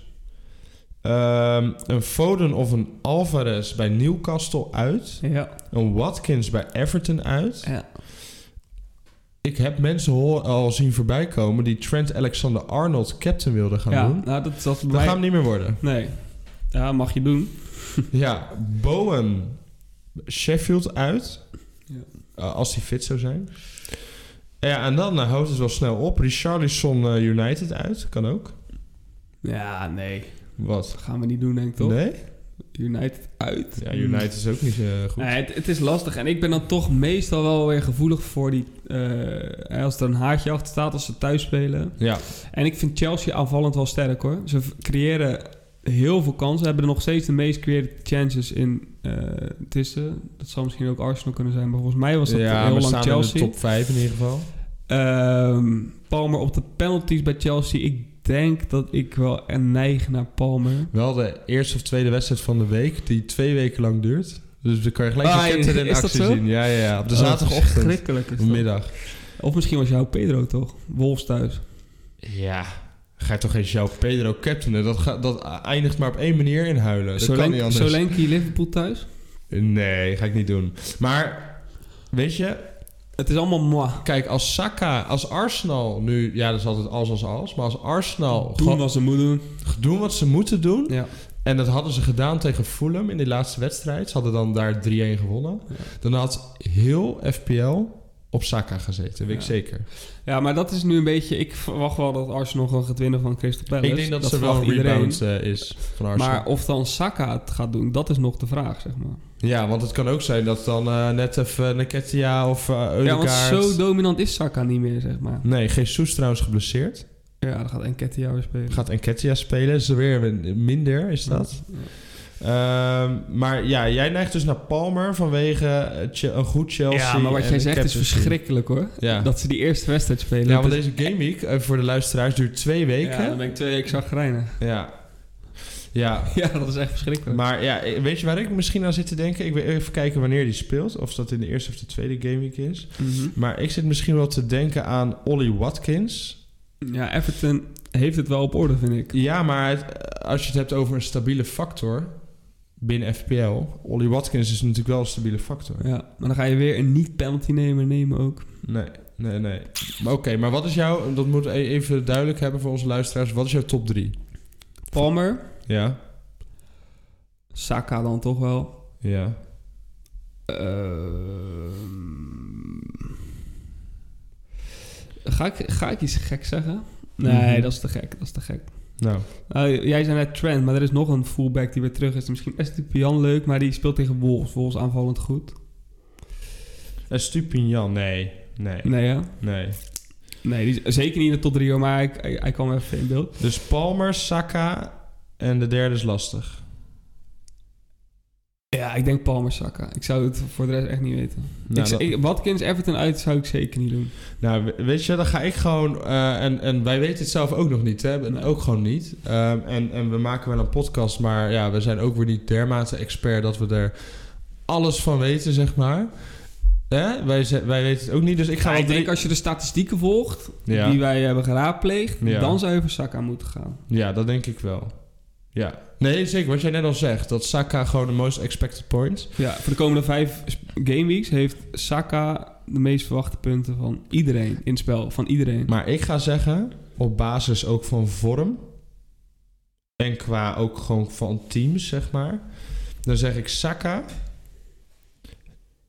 Ehm, een Foden of een Alvarez bij Newcastle uit. Ja. Een Watkins bij Everton uit. ja. Ik heb mensen al zien voorbij komen die Trent Alexander-Arnold captain wilden gaan ja. doen. Nou, dat, dat, Dat mij- gaat hem niet meer worden. Nee. Ja, mag je doen. Ja, Bowen Sheffield uit. Ja. Uh, als hij fit zou zijn. Ja, en dan uh, houdt het wel snel op. Richarlison uh, United uit. Kan ook. Ja, nee. Wat? Dat gaan we niet doen, denk ik toch? Nee? United uit. Ja, United is ook niet uh, goed. Nee, het, het is lastig. En ik ben dan toch meestal wel weer gevoelig voor die... eh, als er een haartje achter staat als ze thuis spelen. Ja. En ik vind Chelsea aanvallend wel sterk hoor. Ze creëren heel veel kansen. Ze hebben er nog steeds de meest created chances in uh, tussen. Dat zal misschien ook Arsenal kunnen zijn. Maar volgens mij was dat ja, heel we lang staan Chelsea. in de top 5 in ieder geval. Ehm, Palmer op de penalties bij Chelsea. Ik denk dat ik wel een neig naar Palmer. Wel de eerste of tweede wedstrijd van de week, die twee weken lang duurt. Dus dan kan je gelijk Ah, de captain in actie zien. Ja, ja, ja. Op de Oh, zaterdagochtend. Is dat. Middag. Of misschien was jouw Pedro toch? Wolfs thuis. Ja. Ga je toch geen João Pedro captainen? Dat, gaat, dat eindigt maar op één manier in huilen. Dat kan niet anders. Solanke Liverpool thuis? Nee, ga ik niet doen. Maar, weet je... Het is allemaal moi. Kijk, als Saka, als Arsenal nu... Ja, dat is altijd als als als. Maar als Arsenal Doen gewoon wat ze moeten doen. doen wat ze moeten doen... Ja. En dat hadden ze gedaan tegen Fulham in die laatste wedstrijd. Ze hadden dan daar 3-1 gewonnen. Ja. Dan had heel FPL op Saka gezeten, weet ik Ja. zeker. ja, maar dat is nu een beetje... Ik verwacht wel dat Arsenal gewoon gaat winnen van Crystal Palace. ik denk dat, ze wel een iedereen. rebound eh, is van Arsenal. Maar of dan Saka het gaat doen, dat is nog de vraag, zeg maar. Ja, want het kan ook zijn dat dan eh, net even Nketia of uh, Ja, want zo dominant is Saka niet meer, zeg maar. Nee, Jesus trouwens geblesseerd. Ja, dan gaat Enketia weer spelen. Gaat Nketia spelen. Is er weer minder, is dat? Ja. Ehm, maar ja, jij neigt dus naar Palmer vanwege eh, een goed Chelsea. Ja, maar wat jij zegt is verschrikkelijk hoor. Ja. Dat ze die eerste wedstrijd spelen. Ja, want deze gameweek, voor de luisteraars, duurt twee weken. Ja, dan ben ik twee weken zagrijnig. Ja. Ja, Ja, dat is echt verschrikkelijk. maar ja, eh, weet je waar ik misschien aan zit te denken? Ik wil even kijken wanneer die speelt. Of dat in de eerste of de tweede gameweek is. Mhm. Maar ik zit misschien wel te denken aan Ollie Watkins. Ja, Everton heeft het wel op orde, vind ik. Ja, maar het- als je het hebt over een stabiele factor binnen FPL... Ollie Watkins is natuurlijk wel een stabiele factor. Ja, maar dan ga je weer een niet-penalty nemen, nemen ook. Nee, nee, nee. Maar Oké, maar wat is jouw... Dat moeten we e- even duidelijk hebben voor onze luisteraars. Wat is jouw top 3? Palmer, Ja, Saka dan toch wel. ja. Ehm, ga, ik, ga ik iets gek zeggen? Nee, Mhm. dat is te gek. Dat is te gek. Nou, Nou, jij zei net Trent, maar er is nog een fullback die weer terug is. Misschien Jan leuk, maar die speelt tegen Wolves. Wolves aanvallend goed. en Stupinjan, nee. Nee, Nee, ja? nee. Nee, die is zeker niet in de top 3, maar hij, hij, hij kwam even in beeld. Dus Palmer, Saka en de derde is lastig. Ja, ik denk Palmer Saka. Ik zou het voor de rest echt niet weten. Nou, ik, dat- ik, Watkins Everton uit zou ik zeker niet doen. nou, we- weet je, dan ga ik gewoon... eh, en, en wij weten het zelf ook nog niet, hè? En ook gewoon niet. Ehm, en, en we maken wel een podcast, maar ja, we zijn ook weer niet dermate expert... dat we er alles van weten, zeg maar. Hè? Wij, wij weten het ook niet, dus ik ga Ja, wel ik denk als je de statistieken volgt, Ja. die wij hebben geraadpleegd, Ja. dan zou je voor Saka moeten gaan. Ja, dat denk ik wel. Ja. Nee, zeker. Wat jij net al zegt. Dat Saka gewoon de most expected points. Ja, voor de komende vijf gameweeks heeft Saka de meest verwachte punten van iedereen in het spel. Van iedereen. Maar ik ga zeggen, op basis ook van vorm... en qua ook gewoon van teams, zeg maar... dan zeg ik Saka...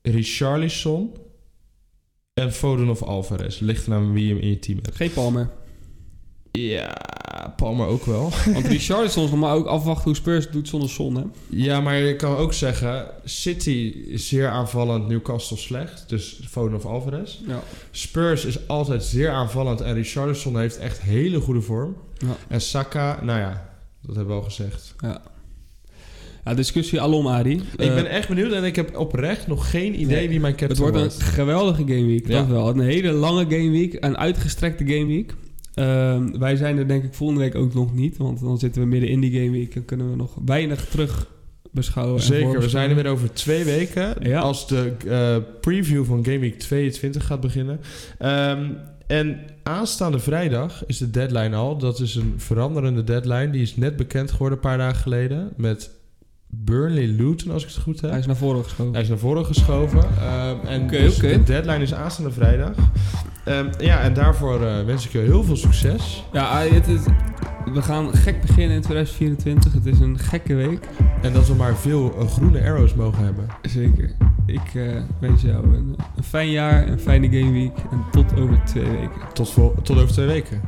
Richarlison... en Foden of Alvarez. Ligt er aan wie je hem in je team hebt. Geen Palmer. Ja, Palmer ook wel. Want nog maar ook afwachten hoe Spurs het doet zonder zon, hè? Ja, maar je kan ook zeggen... City is zeer aanvallend, Newcastle slecht. Dus Foden of Alvarez. Ja. Spurs is altijd zeer aanvallend en Richarlison heeft echt hele goede vorm. Ja. En Saka, nou ja, Dat hebben we al gezegd. Ja. Ja, discussie alom, Adi. ik Eh, ben echt benieuwd en ik heb oprecht nog geen idee Nee, wie mijn Het captain wordt een geweldige gameweek, Ja. dat wel. Een hele lange gameweek, een uitgestrekte gameweek. Ehm wij zijn er denk ik volgende week ook nog niet, want dan zitten we midden in die gameweek en kunnen we nog weinig terug beschouwen. en Zeker, we zijn er weer over twee weken. Ja. Als de eh, preview van Game Week 22 gaat beginnen. Ehm, en aanstaande vrijdag is de deadline al. Dat is een veranderende deadline. Die is net bekend geworden een paar dagen geleden. Met Burnley Luton, als ik het goed heb. Hij is naar voren geschoven. Hij is naar voren geschoven. Ehm, en dus de deadline is aanstaande vrijdag. Ehm, ja, en daarvoor eh, wens ik je heel veel succes. Ja, Adi, het is, we gaan gek beginnen in 2024. Het is een gekke week. En dat we maar veel eh, groene arrows mogen hebben. Zeker. Ik eh, wens jou een, een fijn jaar, een fijne gameweek en tot over twee weken. Tot, tot over twee weken.